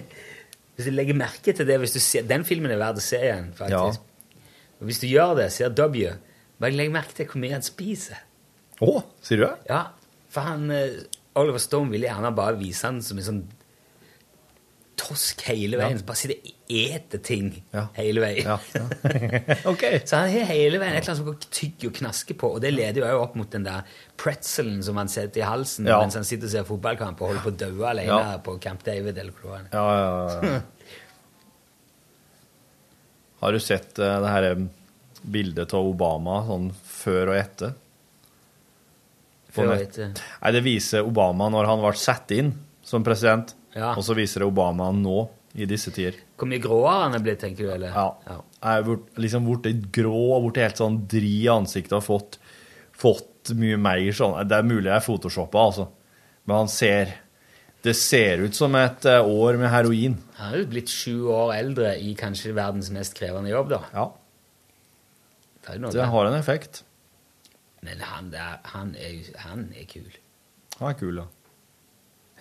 Speaker 3: Hvis du legger merke til det ser, Den filmen er verdt å se igjen, faktisk. Og hvis du gjør det, ser W, bare legg merke til hvor mye han spiser.
Speaker 4: Å, sier du det?
Speaker 3: Ja, for han eh, Oliver Stone ville gjerne bare vise han som en sånn tosk hele veien. Bare sitter og eter ting hele veien.
Speaker 4: Ja, (laughs) ok.
Speaker 3: Så han har hele veien et eller annet som går tygg og knasker på, og det leder jo opp mot den der pretzelen som han setter i halsen mens han sitter og ser fotballkamp og holder på å dø alene
Speaker 4: Ja.
Speaker 3: på Camp David eller hvor det var.
Speaker 4: Ja, ja, ja. (laughs) Har du sett uh, det her eh, bildet av Obama sånn før og etter?
Speaker 3: Før og etter.
Speaker 4: Nei, det viser Obama når han ble satt inn som president,
Speaker 3: Ja.
Speaker 4: og så viser det Obama nå, i disse tider.
Speaker 3: Hvor mye gråere han er blitt, tenker du? eller?
Speaker 4: Ja. Jeg er blitt- liksom blitt grå og blitt helt sånn dri i ansiktet og fått, fått mye mer sånn Det er mulig jeg er photoshoppa, altså. Men han ser Det ser ut som et eh, år med heroin.
Speaker 3: Han er jo blitt sju år eldre i kanskje verdens mest krevende jobb, da.
Speaker 4: Ja.
Speaker 3: Det, er
Speaker 4: Det
Speaker 3: der.
Speaker 4: har en effekt.
Speaker 3: Men han, der, han, er, han er kul.
Speaker 4: Han er kul, ja.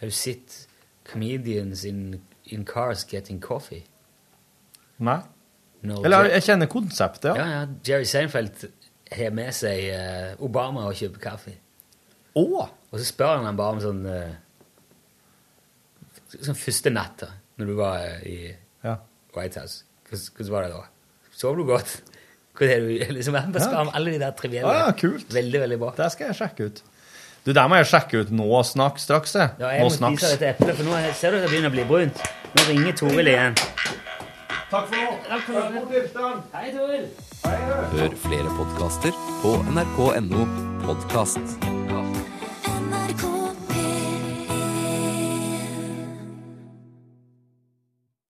Speaker 3: Har du sett comedians in, in cars getting coffee?
Speaker 4: Nei.
Speaker 3: No,
Speaker 4: Eller jeg kjenner konseptet,
Speaker 3: ja.
Speaker 4: ja.
Speaker 3: ja, Jerry Seinfeld har med seg uh, Obama og kjøper kaffe.
Speaker 4: Oh.
Speaker 3: Og så spør han han bare om sånn uh, Sånn første natt da, når du var uh, i
Speaker 4: Ja.
Speaker 3: White House. Hvordan, hvordan var det da? Sov du godt? Hva er du, (laughs) liksom, han bare spør om alle de der trivielle.
Speaker 4: Ah, kult.
Speaker 3: Veldig, veldig bra.
Speaker 4: Det skal jeg sjekke ut. Du, det må jeg sjekke ut nå snakk, straks. Jeg.
Speaker 3: Ja, jeg
Speaker 4: nå
Speaker 3: må
Speaker 4: snakks.
Speaker 3: spise dette eplet, for nå ser du at det begynner å bli brunt. Nå ringer Toril igjen.
Speaker 4: Takk for nå.
Speaker 3: Takk for nå. Hei, Toril.
Speaker 11: Hør flere podkaster på nrk.no podkast.